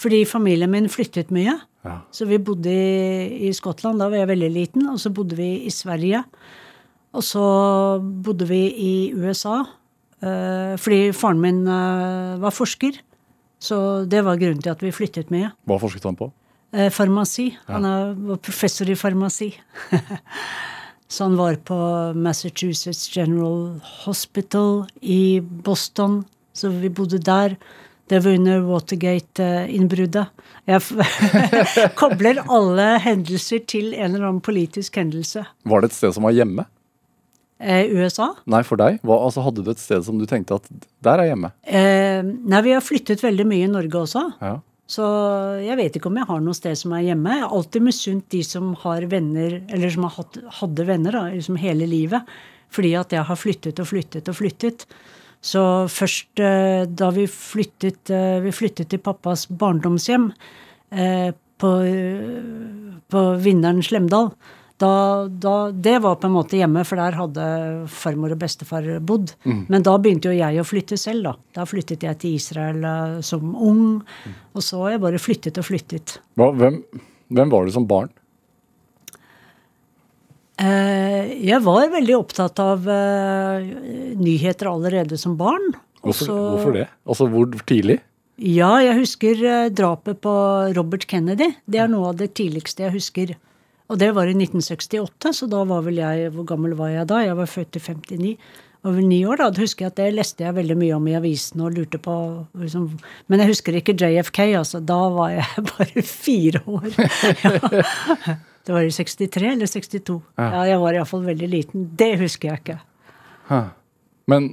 fordi familien min flyttet mye.
Ja.
Så vi bodde i, i Skottland, da var jeg veldig liten, og så bodde vi i Sverige. Og så bodde vi i USA, eh, fordi faren min eh, var forsker. Så det var grunnen til at vi flyttet mye.
Hva forsket han på?
Eh, farmasi. Han er, var professor i farmasi. *laughs* så han var på Massachusetts General Hospital i Boston, så vi bodde der. Det var under Watergate-innbruddet. Jeg *laughs* kobler alle hendelser til en eller annen politisk hendelse.
Var det et sted som var hjemme?
Eh, USA?
Nei, for deg? Hva, altså, hadde du et sted som du tenkte at der er hjemme?
Eh, nei, vi har flyttet veldig mye i Norge også.
Ja.
Så jeg vet ikke om jeg har noe sted som er hjemme. Jeg har alltid misunt de som har venner, eller som har hadde venner da, liksom hele livet. Fordi at jeg har flyttet og flyttet og flyttet. Så først eh, da vi flyttet, eh, vi flyttet til pappas barndomshjem eh, på, på Vinneren Slemdal, da, da, det var på en måte hjemme, for der hadde farmor og bestefar bodd. Men da begynte jo jeg å flytte selv, da. Da flyttet jeg til Israel som ung. Og så har jeg bare flyttet og flyttet.
Hva, hvem, hvem var du som barn?
Eh, jeg var veldig opptatt av eh, nyheter allerede som barn.
Hvorfor,
Også,
hvorfor det? Altså, hvor tidlig?
Ja, jeg husker eh, drapet på Robert Kennedy. Det er noe av det tidligste jeg husker. Og det var i 1968, så da var vel jeg Hvor gammel var jeg da? Jeg var født i 59. Over ni år, da. Det husker jeg at det leste jeg veldig mye om i avisen og lurte på liksom, Men jeg husker ikke JFK, altså. Da var jeg *laughs* bare fire år. Ja. *laughs* Det var i 63 eller 62. Ja, jeg var iallfall veldig liten. Det husker jeg ikke.
Hæ. Men,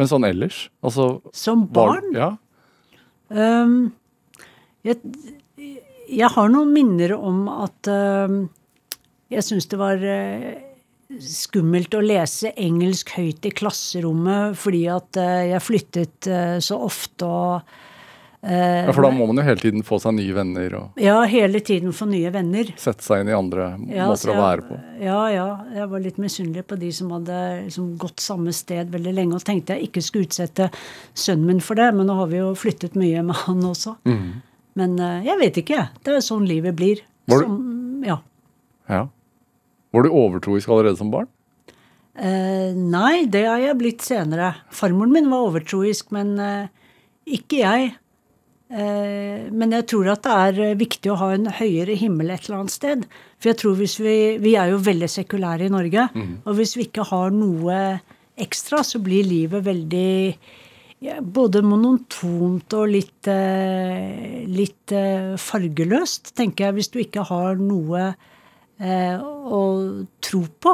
men sånn ellers? Altså,
Som
var-
barn?
Ja.
Um, jeg, jeg har noen minner om at um, jeg syns det var uh, skummelt å lese engelsk høyt i klasserommet fordi at uh, jeg flyttet uh, så ofte og
ja, For da må man jo hele tiden få seg nye venner og
Ja, hele tiden få nye venner.
sette seg inn i andre
Ja, måter
måter å være på.
Ja, ja. Jeg var litt misunnelig på de som hadde liksom gått samme sted veldig lenge. Og tenkte jeg ikke skulle utsette sønnen min for det, men nå har vi jo flyttet mye med han også. Men eh, jeg vet ikke, jeg. Det er sånn livet blir.
Var du-
Som, ja.
Ja. Var du overtroisk allerede som barn?
Eh, nei, det har jeg blitt senere. Farmoren min var overtroisk, men eh, ikke jeg. Eh, men jeg tror at det er eh, viktig å ha en høyere himmel et eller annet sted. For jeg tror hvis vi Vi er jo veldig sekulære i Norge. Og hvis vi ikke har noe ekstra, så blir livet veldig ja, både monotont og litt, eh, litt fargeløst, tenker jeg, hvis du ikke har noe å tro på.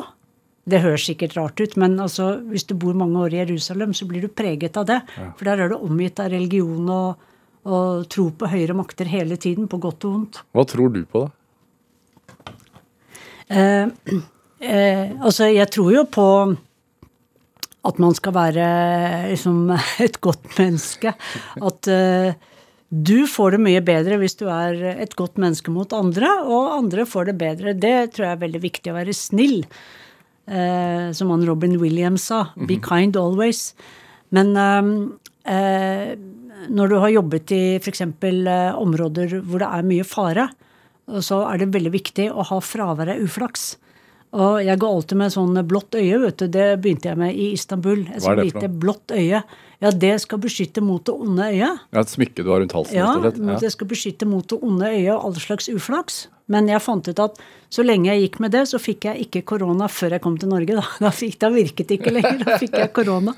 Det høres sikkert rart ut, men altså, hvis du bor mange år i Jerusalem, så blir du preget av det. For der er du omgitt av religion og, og tro på høyere makter hele tiden, på godt og vondt.
Hva tror du på, da?
Eh, eh, altså, jeg tror jo på at man skal være liksom *laughs* et godt menneske. At eh, du får det mye bedre hvis du er et godt menneske mot andre, og andre får det bedre. Det tror jeg er veldig viktig, å være snill. Eh, som han Robin Williams sa. Be kind always. Men eh, eh, når du har jobbet i f.eks. Eh, områder hvor det er mye fare, så er det veldig viktig å ha fravær av uflaks. Og jeg går alltid med sånn blått øye, vet du. Det begynte jeg med i Istanbul. Et sånt lite blått øye. Ja, det skal beskytte mot det onde øyet.
Ja, Et smykke du har rundt halsen?
Ja,
rett og slett.
mot det skal beskytte mot det onde øyet og all slags uflaks. Men jeg fant ut at så lenge jeg gikk med det, så fikk jeg ikke korona før jeg kom til Norge. Da, *laughs* da, fikk, da virket det ikke lenger. Da fikk jeg korona.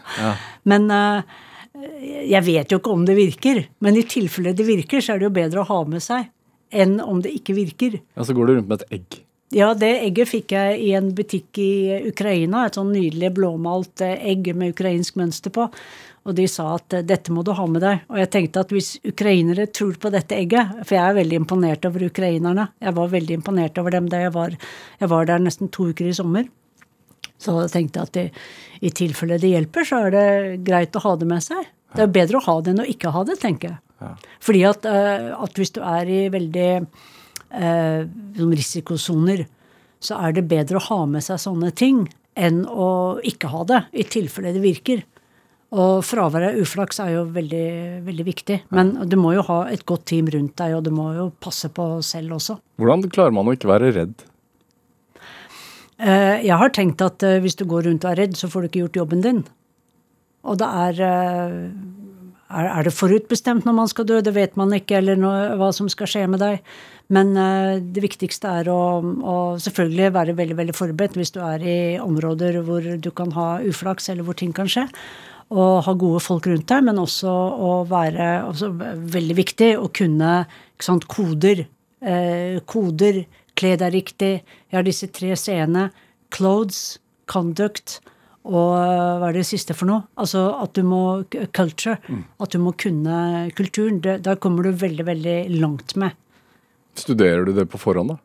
Men eh, jeg vet jo ikke om det virker. Men i tilfelle det virker, så er det jo bedre å ha med seg enn om det ikke virker.
Ja, Så går du rundt med et egg.
Ja, det egget fikk jeg i en butikk i Ukraina. Et sånn nydelig blåmalt eh, egg med ukrainsk mønster på. Og de sa at eh, dette må du ha med deg. Og jeg tenkte at hvis ukrainere tror på dette egget For jeg er veldig imponert over ukrainerne. Jeg var veldig imponert over dem da jeg var, jeg var der nesten to uker i sommer. Så jeg tenkte at i, i tilfelle det hjelper, så er det greit å ha det med seg. Det er bedre å ha det enn å ikke ha det, tenker jeg. Fordi at, eh, at, hvis du er i veldig eh, risikosoner, så er det bedre å ha med seg sånne ting enn å ikke ha det, i tilfelle det virker. Og fravær av uflaks er jo veldig, veldig viktig. Men du må jo ha et godt team rundt deg, og du må jo passe på selv også.
Hvordan klarer man å ikke være redd?
Eh, jeg har tenkt at eh, hvis du går rundt og er redd, så får du ikke gjort jobben din. Og det er eh, Er det forutbestemt når man skal dø? Det vet man ikke, eller noe, hva som skal skje med deg. Men det viktigste er å, å, selvfølgelig være veldig veldig forberedt hvis du er i områder hvor du kan ha uflaks, eller hvor ting kan skje og ha gode folk rundt deg, men også å være også Veldig viktig å kunne sant, koder. Eh, koder, kle deg riktig. Jeg har disse tre c-ene. Clothes, conduct og eh, hva er det siste for noe? Altså at du må Culture. Mm. At du må kunne kulturen. der kommer du veldig, veldig langt med.
Studerer du det på forhånd, da?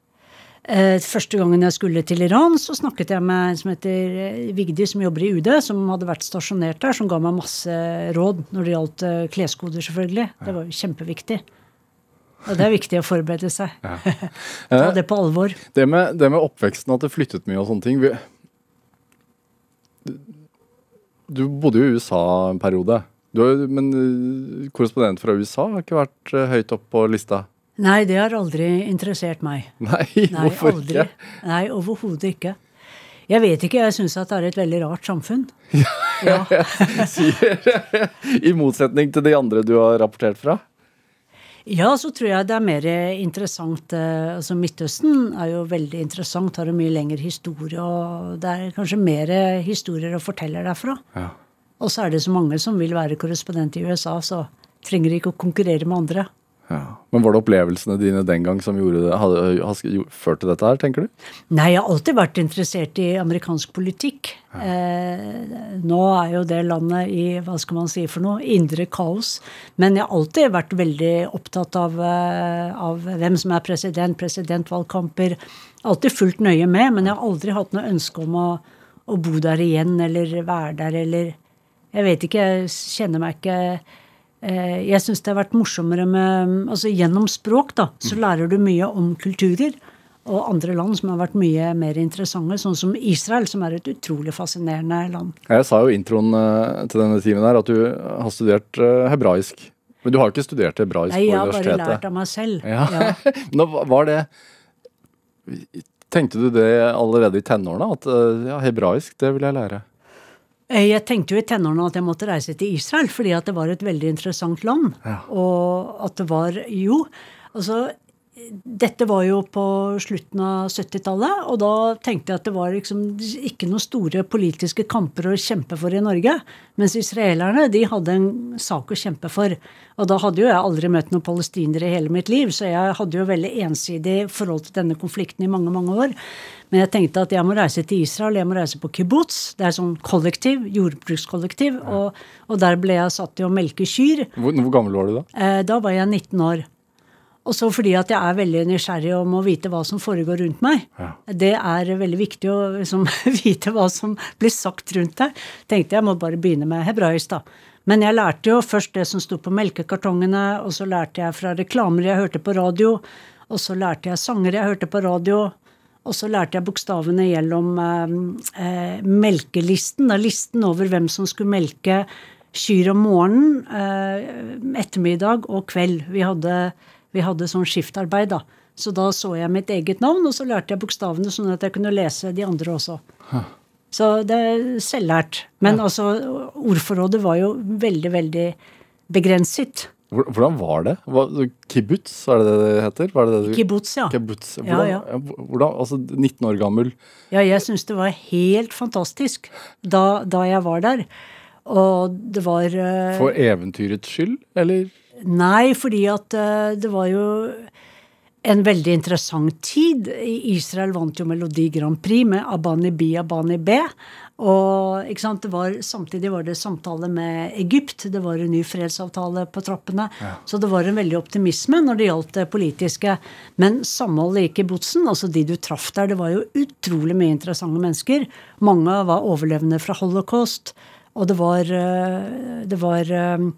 Eh, første gangen jeg skulle til Iran, så snakket jeg med en som heter eh, Vigdi, som jobber i UD, som hadde vært stasjonert der, som ga meg masse råd når det gjaldt kleskoder, selvfølgelig. Det var jo kjempeviktig. Og det er viktig å forberede seg. Ja. *laughs* Ta det på alvor.
Det med, det med, oppveksten, at det flyttet mye og sånne ting Du bodde jo i USA en periode. Du, men korrespondent fra USA har ikke vært høyt opp på lista?
Nei, det har aldri interessert meg. *laughs*
Nei, hvorfor aldri. ikke?
Nei, overhodet ikke. Jeg vet ikke, jeg syns at det er et veldig rart samfunn. *laughs*
Ja. I motsetning til de andre du har rapportert fra?
Ja, så tror jeg det er mer interessant eh, Altså Midtøsten er jo veldig interessant, har en mye lengre historie, og det er kanskje mer historier å fortelle derfra. Ja. Og så er det så mange som vil være korrespondent i USA, så trenger de ikke å konkurrere med andre.
Ja. Men var det opplevelsene dine den gang som gjorde det, hadde, hadde, ført til dette her, tenker du?
Nei, jeg har alltid vært interessert i amerikansk politikk. Ja. Eh, nå er jo det landet i hva skal man si for noe, indre kaos. Men jeg har alltid vært veldig opptatt av, eh, av hvem som er president, presidentvalgkamper. Alltid fulgt nøye med, men jeg har aldri hatt noe ønske om å, å bo der igjen eller være der eller Jeg vet ikke, jeg kjenner meg ikke jeg syns det har vært morsommere med Altså gjennom språk, da, så mm. lærer du mye om kulturer. Og andre land som har vært mye mer interessante, sånn som Israel, som er et utrolig fascinerende land.
Jeg sa jo i introen eh, til denne timen her at du har studert eh, hebraisk. Men du har jo ikke studert hebraisk
Nei,
på universitetet?
Nei, jeg har bare lært av meg selv.
Ja. ja. *laughs* Nå var det Tenkte du det allerede i tenårene? At ja, hebraisk, det vil jeg lære?
Eh, jeg tenkte jo i tenårene at jeg måtte reise til Israel, fordi at det var et veldig interessant land. Ja. Og at det var Jo, altså dette var jo på slutten av 70-tallet, og da tenkte jeg at det var liksom ikke noen store politiske kamper å kjempe for i Norge. Mens israelerne de hadde en sak å kjempe for. Og da hadde jo jeg aldri møtt noen palestinere i hele mitt liv, så jeg hadde jo veldig ensidig forhold til denne konflikten i mange, mange år. Men jeg tenkte at jeg må reise til Israel, jeg må reise på kibbutz. Det er sånn kollektiv, jordbrukskollektiv. Og, og der ble jeg satt til å melke kyr.
Hvor, hvor gammel var du da?
Eh, da var jeg 19 år. Og så fordi at jeg er veldig nysgjerrig om å vite hva som foregår rundt meg. Ja. Det er veldig viktig å liksom, *laughs* vite hva som blir sagt rundt deg. Tenkte jeg må bare begynne med hebraisk, da. Men jeg lærte jo først det som sto på melkekartongene, og så lærte jeg fra reklamer jeg hørte på radio, og så lærte jeg sanger jeg hørte på radio. Og så lærte jeg bokstavene gjennom eh, eh, melkelisten, da, listen over hvem som skulle melke kyr om morgenen, eh, ettermiddag og kveld. Vi hadde vi hadde sånn skiftarbeid, da. Så da så jeg mitt eget navn, og så lærte jeg bokstavene sånn at jeg kunne lese de andre også. Så det er selvlært. Men ja. altså, ordforrådet var jo veldig, veldig begrenset.
Hvordan var det? Kibbutz, er det det det heter? Det det
du... Kibbutz, ja.
Kibbutz. Hvordan, ja, ja. hvordan, altså 19 år gammel?
Ja, jeg syns det var helt fantastisk da, da, jeg var der. Og det var uh...
For eventyrets skyld, eller?
Nei, fordi at uh, det var jo en veldig interessant tid. Israel vant jo Melodi Grand Prix med Abani Bi Abani B. Og ikke sant, det var, samtidig var det samtale med Egypt. Det var en ny fredsavtale på trappene. Ja. Så det var en veldig optimisme når det gjaldt det politiske. Men samholdet gikk i botsen. altså de du traff der, det var jo utrolig mye interessante mennesker. Mange var overlevende fra holocaust. Og det var, eh, det var eh,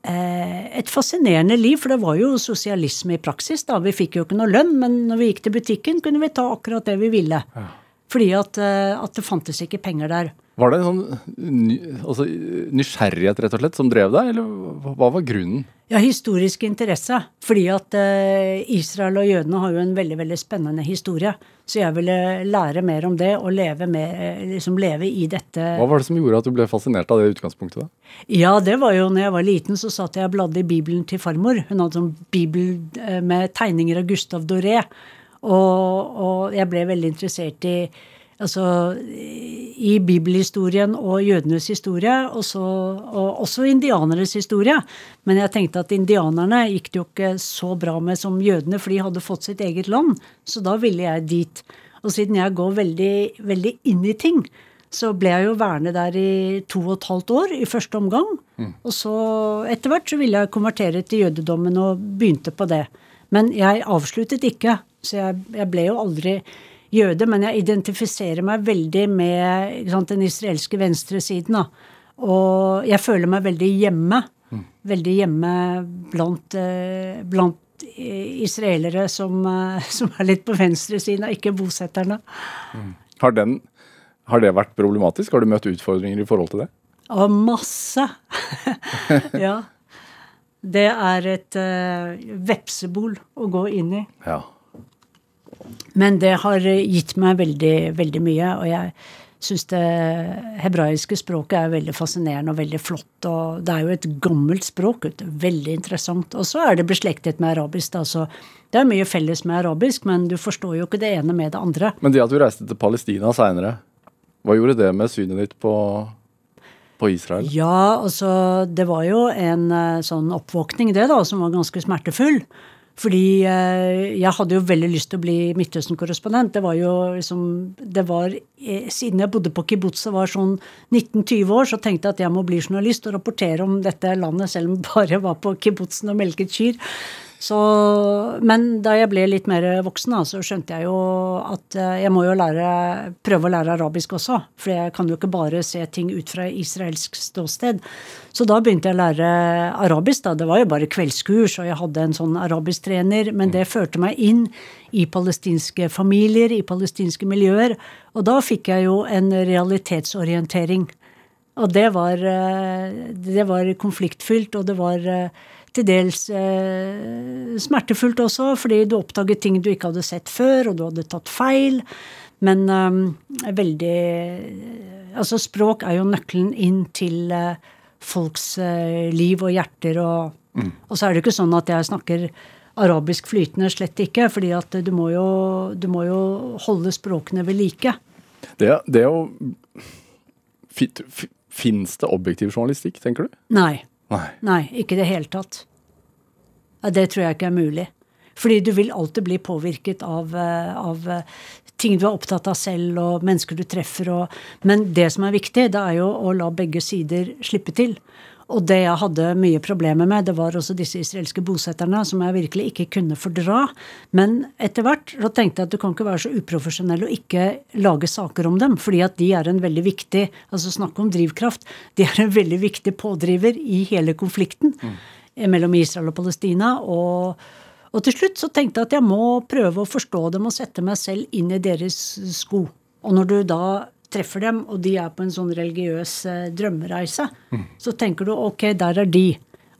et fascinerende liv, for det var jo sosialisme i praksis. da. Vi fikk jo ikke noe lønn, men når vi gikk til butikken, kunne vi ta akkurat det vi ville. Ja. Fordi at, eh, at, det fantes ikke penger der.
Var det en sånn altså, nysgjerrighet rett og slett som drev deg, eller hva var grunnen?
Ja, historisk interesse. Fordi at uh, Israel og jødene har jo en veldig veldig spennende historie. Så jeg ville lære mer om det og leve, med, liksom leve i dette.
Hva var det som gjorde at du ble fascinert av det utgangspunktet? da?
Ja, det var jo når jeg var liten, så satt jeg og bladde i Bibelen til farmor. Hun hadde sånn bibel eh, med tegninger av Gustav Doré. Og, og jeg ble veldig interessert i altså, i bibelhistorien og jødenes historie, og, så, og også indianeres historie. Men jeg tenkte at indianerne gikk det jo ikke så bra med som jødene, for de hadde fått sitt eget land. Så da ville jeg dit. Og siden jeg går veldig, veldig inn i ting, så ble jeg jo værende der i to og et halvt år i første omgang. Mm. Og så etter hvert så ville jeg konvertere til jødedommen og begynte på det. Men jeg avsluttet ikke, så jeg, jeg ble jo aldri jøde, men jeg identifiserer meg veldig med sant, den israelske venstresiden. Da. Og jeg føler meg veldig hjemme. Mm. Veldig hjemme blant, eh, blant israelere som, eh, *laughs* som, er litt på venstresiden, ikke bosetterne.
Mm. Har, den, har det vært problematisk? Har du møtt utfordringer i forhold til det?
Og masse. *laughs* ja. Det er et uh, vepsebol å gå inn i. Ja. Men det har gitt meg veldig, veldig mye. Og jeg syns det hebraiske språket er veldig fascinerende og veldig flott. Og det er jo et gammelt språk. Veldig interessant. Og så er det beslektet med arabisk. da, så det er mye felles med arabisk, men du forstår jo ikke det ene med det andre.
Men det at du reiste til Palestina seinere, hva gjorde det med synet ditt på på Israel?
Ja, altså det var jo en eh, sånn oppvåkning, det, da, som var ganske smertefull. Fordi eh, jeg hadde jo veldig lyst til å bli Midtøsten-korrespondent. Det var jo liksom det var, eh, Siden jeg bodde på kibbutz og var sånn 19-20 år, så tenkte jeg at jeg må bli journalist og rapportere om dette landet, selv om jeg *laughs* bare var på kibbutzen og melket kyr. Så, men da jeg ble litt mer voksen, da, så skjønte jeg jo at eh, jeg må jo lære, prøve å lære arabisk også. For jeg kan jo ikke bare se ting ut fra israelsk ståsted. Så da begynte jeg å lære arabisk. da, Det var jo bare kveldskurs, og jeg hadde en sånn arabisk-trener. Men det førte meg inn i palestinske familier, i palestinske miljøer. Og da fikk jeg jo en realitetsorientering. Og det var, eh, det var konfliktfylt, og det var eh, til dels eh, smertefullt også, fordi du oppdaget ting du ikke hadde sett før, og du hadde tatt feil. Men eh, veldig Altså, språk er jo nøkkelen inn til eh, folks eh, liv og hjerter, og, mm. og, så er det ikke sånn at jeg snakker arabisk flytende, slett ikke, fordi at du må jo, du må jo holde språkene ved like.
Det, det er jo Fins det objektiv journalistikk, tenker du?
Nei. Nei. Nei, ikke i det hele tatt. Ja, det tror jeg ikke er mulig. Fordi du vil alltid bli påvirket av, eh, av eh, ting du er opptatt av selv, og mennesker du treffer. Og, men det som er viktig, det er jo å la begge sider slippe til. Og det jeg hadde mye problemer med, det var også disse israelske bosetterne, som jeg virkelig ikke kunne fordra. Men etter hvert så tenkte jeg at du kan ikke være så uprofesjonell og ikke lage saker om dem. Fordi at de er en veldig viktig altså snakk om drivkraft, de er en veldig viktig pådriver i hele konflikten mm. mellom Israel og Palestina. og og til slutt så tenkte jeg at jeg må prøve å forstå dem og sette meg selv inn i deres sko. Og når du da treffer dem, og de er på en sånn religiøs eh, drømmereise, mm. så tenker du ok, der er de.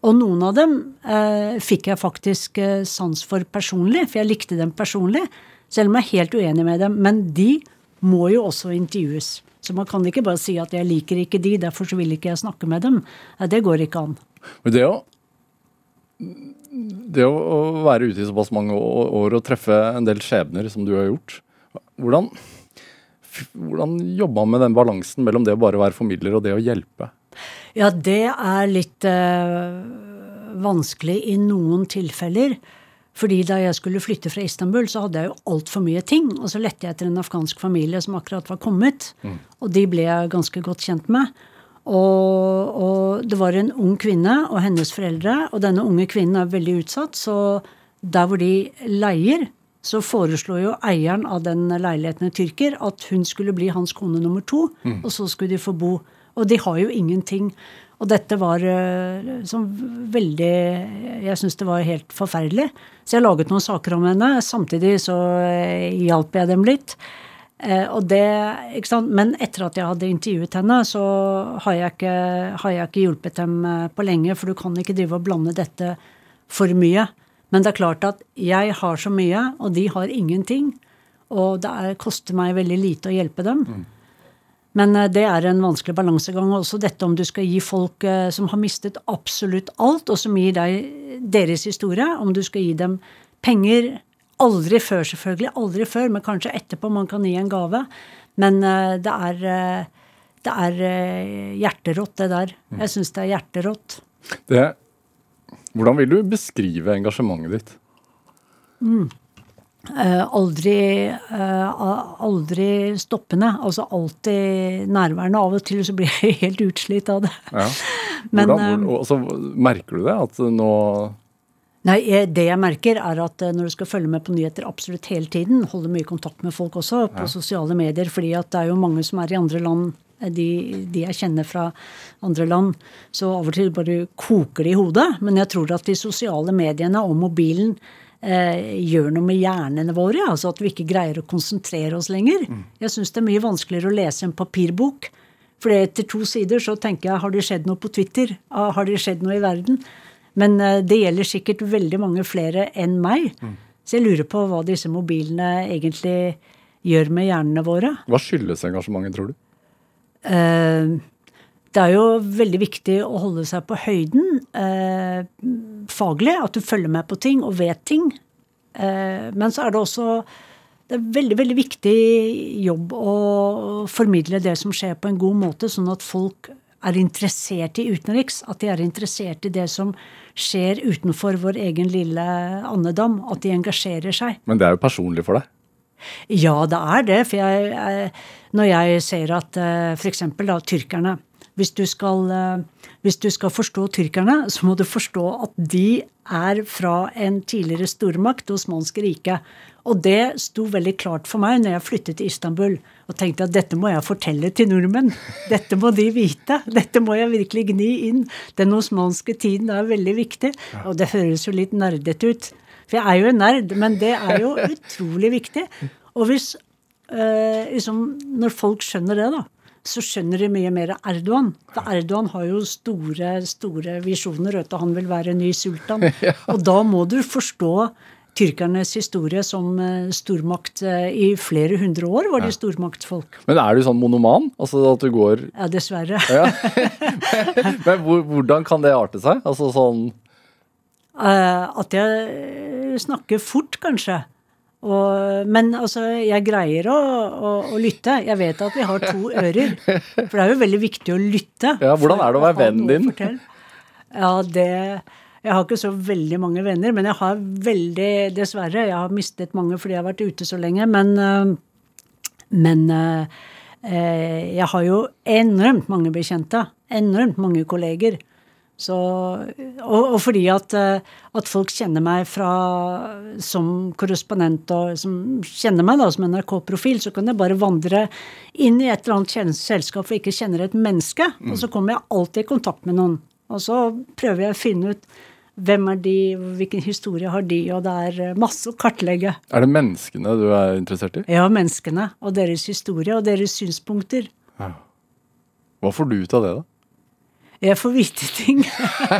Og noen av dem eh, fikk jeg faktisk eh, sans for personlig, for jeg likte dem personlig. Selv om jeg er helt uenig med dem. Men de må jo også intervjues. Så man kan ikke bare si at 'jeg liker ikke de, derfor så vil ikke jeg snakke med dem'. Det går ikke an.
Men det å, det å være ute i såpass mange år og treffe en del skjebner som du har gjort, hvordan hvordan jobba man med den balansen mellom det å bare være formidler og det å hjelpe?
Ja, det er litt øh, vanskelig i noen tilfeller. Fordi da jeg skulle flytte fra Istanbul, så hadde jeg jo altfor mye ting. Og så lette jeg etter en afghansk familie som akkurat var kommet. Og de ble jeg ganske godt kjent med. Og, og, det var en ung kvinne og hennes foreldre, og denne unge kvinnen er veldig utsatt. Så der hvor de leier, så foreslo jo eieren av den leiligheten i tyrker at hun skulle bli hans kone nummer to, og så skulle de få bo. Og de har jo ingenting. Og dette var sånn veldig Jeg syns det var helt forferdelig. Så jeg laget noen saker om henne. Samtidig så uh, hjalp jeg dem litt. Uh, og det, ikke sant? Men etter at jeg hadde intervjuet henne, så har jeg ikke, har jeg ikke hjulpet dem på lenge. For du kan ikke drive og blande dette for mye. Men det er klart at jeg har så mye, og de har ingenting. Og det er, koster meg veldig lite å hjelpe dem. Mm. Men eh, det er en vanskelig balansegang. Også dette om du skal gi folk eh, som har mistet absolutt alt, og som gir deg deres historie, om du skal gi dem penger Aldri før, selvfølgelig. Aldri før, men kanskje etterpå man kan gi en gave. Men eh, det er, det er hjerterått, det der. Mm. Jeg syns det er hjerterått. Det,
hvordan vil du beskrive engasjementet ditt?
Mm. Eh, aldri, eh, aldri stoppende. Altså alltid nærværende. Av og til så blir jeg *laughs* helt utslitt av det. Ja. *laughs*
Men, Hvordan, hvor, altså, merker du det? At nå
Nei, Det jeg merker, er at når du skal følge med på nyheter absolutt hele tiden, holde mye kontakt med folk også på ja. sosiale medier, fordi at det er jo mange som er i andre land, de, de, jeg kjenner fra andre land, så av og til bare koker det i hodet. Men jeg tror at de sosiale mediene og mobilen eh, gjør noe med hjernene våre. altså At vi ikke greier å konsentrere oss lenger. Mm. Jeg syns det er mye vanskeligere å lese en papirbok. For etter to sider så tenker jeg har det skjedd noe på Twitter? Ah, har det skjedd noe i verden? Men eh, det gjelder sikkert veldig mange flere enn meg. Mm. Så jeg lurer på hva disse mobilene egentlig gjør med hjernene våre.
Hva skyldes engasjementet, tror du?
Eh, det er jo veldig viktig å holde seg på høyden eh, faglig. At du følger med på ting og vet ting. Eh, men så er det også det er veldig veldig viktig jobb å formidle det som skjer, på en god måte, sånn at folk er interessert i utenriks. At de er interessert i det som skjer utenfor vår egen lille andedam. At de engasjerer seg.
Men det er jo personlig for deg?
Ja, det er det. For jeg, jeg, når jeg ser at eh, f.eks. tyrkerne hvis du, skal, eh, hvis du skal forstå tyrkerne, så må du forstå at de er fra en tidligere stormakt, Det osmanske riket. Og det sto veldig klart for meg når jeg flyttet til Istanbul og tenkte at dette må jeg fortelle til nordmenn. Dette må de vite. Dette må jeg virkelig gni inn. Den osmanske tiden er veldig viktig. Og det høres jo litt nerdete ut. For jeg er jo en nerd, men det er jo utrolig viktig. Og hvis eh, liksom, Når folk skjønner det, da, så skjønner de mye mer Erdogan. For Erdogan har jo store store visjoner. Vet Han vil være ny sultan. *laughs* Og da må du forstå tyrkernes historie som eh, stormakt. Eh, I flere hundre år var de stormaktsfolk.
Men er du sånn monoman? Altså at du går
Ja, dessverre. *laughs* ja.
Men hvordan kan det arte seg? Altså sånn
uh, At jeg snakker fort, kanskje. Og, men altså, jeg greier å, å, å, lytte. Jeg vet at vi har to ører. For det er jo veldig viktig å lytte.
Ja, Hvordan er det å være vennen din?
Ja, det Jeg har ikke så veldig mange venner, men jeg har veldig Dessverre. Jeg har mistet mange fordi jeg har vært ute så lenge. Men, eh, men eh, jeg har jo enormt mange bekjente. Enormt mange kolleger. Så, og, og, fordi at, eh, at, folk kjenner meg fra, som korrespondent og som kjenner meg da som NRK-profil, så kan jeg bare vandre inn i et eller annet selskap hvor jeg ikke kjenner et menneske. Mm. Og så kommer jeg alltid i kontakt med noen. Og så prøver jeg å finne ut hvem er de, hvilken historie har de, og det er eh, masse å kartlegge.
Er det menneskene du er interessert i?
Ja, menneskene. Og deres historie og deres synspunkter. Ja.
Hva får du ut av det, da?
Jeg får vite ting.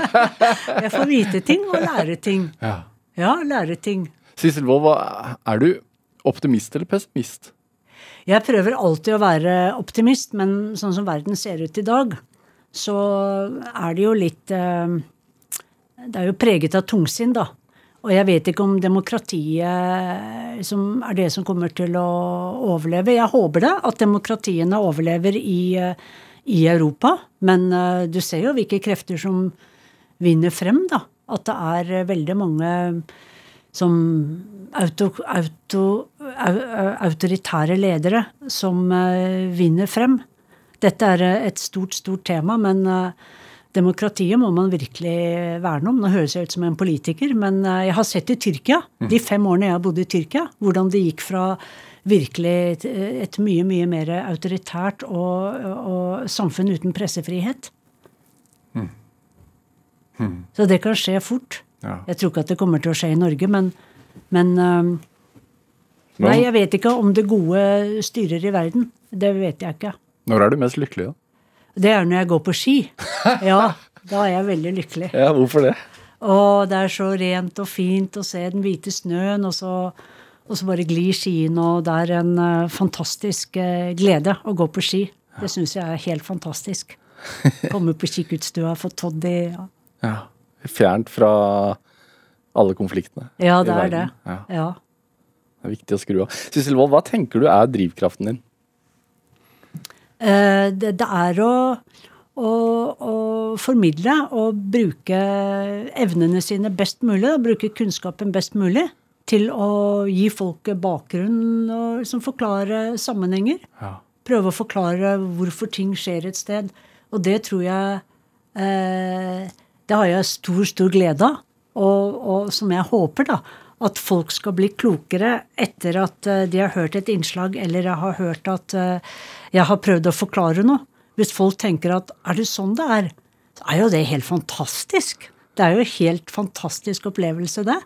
*laughs* jeg får vite ting og lære ting. Ja, ja lære ting.
Sissel Wold, er du optimist eller pessimist?
Jeg prøver alltid å være optimist, men sånn som verden ser ut i dag, så er det jo litt eh, Det er jo preget av tungsinn, da. Og jeg vet ikke om demokratiet som er det som kommer til å overleve. Jeg håper det, at demokratiene overlever i uh, i Europa. Men uh, du ser jo hvilke krefter som vinner frem, da. At det er uh, veldig mange som auto, auto, autoritære ledere som uh, vinner frem. Dette er et stort, stort tema, men Demokratiet må man virkelig verne om. Nå høres jeg ut som en politiker, men eh, jeg har sett i Tyrkia, de fem årene jeg har bodd i Tyrkia, hvordan det gikk fra virkelig et, mye, mye mer autoritært og, og samfunn uten pressefrihet. Mm. Mm. Så det kan skje fort. Ja. Jeg tror ikke at det kommer til å skje i Norge, men, men um, Nei, jeg vet ikke om det gode styrer i verden. Det vet jeg ikke.
Når er du mest lykkelig, da?
Det er når jeg går på ski. *laughs* Ja, da er jeg veldig lykkelig.
Ja, Hvorfor det?
Og det er så rent og fint å se den hvite snøen, og så, og så bare glir skiene, og det er en uh, fantastisk uh, glede å gå på ski. Det syns jeg er helt fantastisk. *laughs* Komme på kikkuttstua, få toddy. Ja.
ja. Fjernt fra alle konfliktene
ja, det er det. Ja. ja.
Det er viktig å skru av. Sissel Wold, hva tenker du er drivkraften din?
Eh, det, det er å, å, å, formidle og bruke evnene sine best mulig. Og Bruke kunnskapen best mulig til å gi folk bakgrunn og liksom forklare sammenhenger. Ja. Prøve å forklare hvorfor ting skjer et sted. Og det tror jeg eh, Det har jeg stor, stor glede av. Og, og, som jeg håper, da, at folk skal bli klokere etter at eh, de har hørt et innslag, eller jeg har hørt at eh, jeg har prøvd å forklare noe. Hvis folk tenker at er det sånn det er, så er jo det helt fantastisk. Det er jo en helt fantastisk opplevelse, det.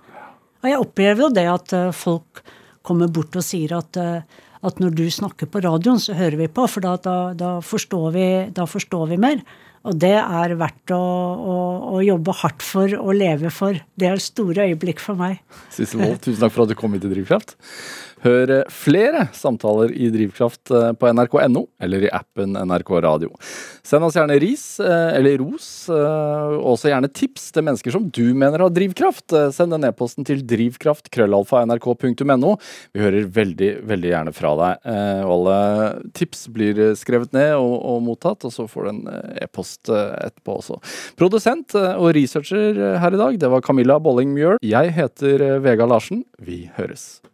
Og jeg opplever jo det at eh, folk kommer bort og sier at, at når du snakker på radioen, så hører vi på, for da, da, da, forstår, vi, da forstår vi mer. Og det er verdt å, å, å, jobbe hardt for og leve for. Det er store øyeblikk for meg.
Sissel Wold, tusen takk for at du kom hit til Drivkraft. Hør flere samtaler i Drivkraft eh, på nrk.no eller i appen NRK Radio. Send oss gjerne ris eh, eller ros, eh, og også gjerne tips til mennesker som du mener har drivkraft. Send den e-posten til drivkraftkrøllalfa.nrk.no. Vi hører veldig, veldig gjerne fra deg. Alle tips blir skrevet ned og, og mottatt, og så får du en e-post etterpå også. Produsent og researcher her i dag, det var Camilla Bolling Mjøl. Jeg heter Vega Larsen. Vi høres.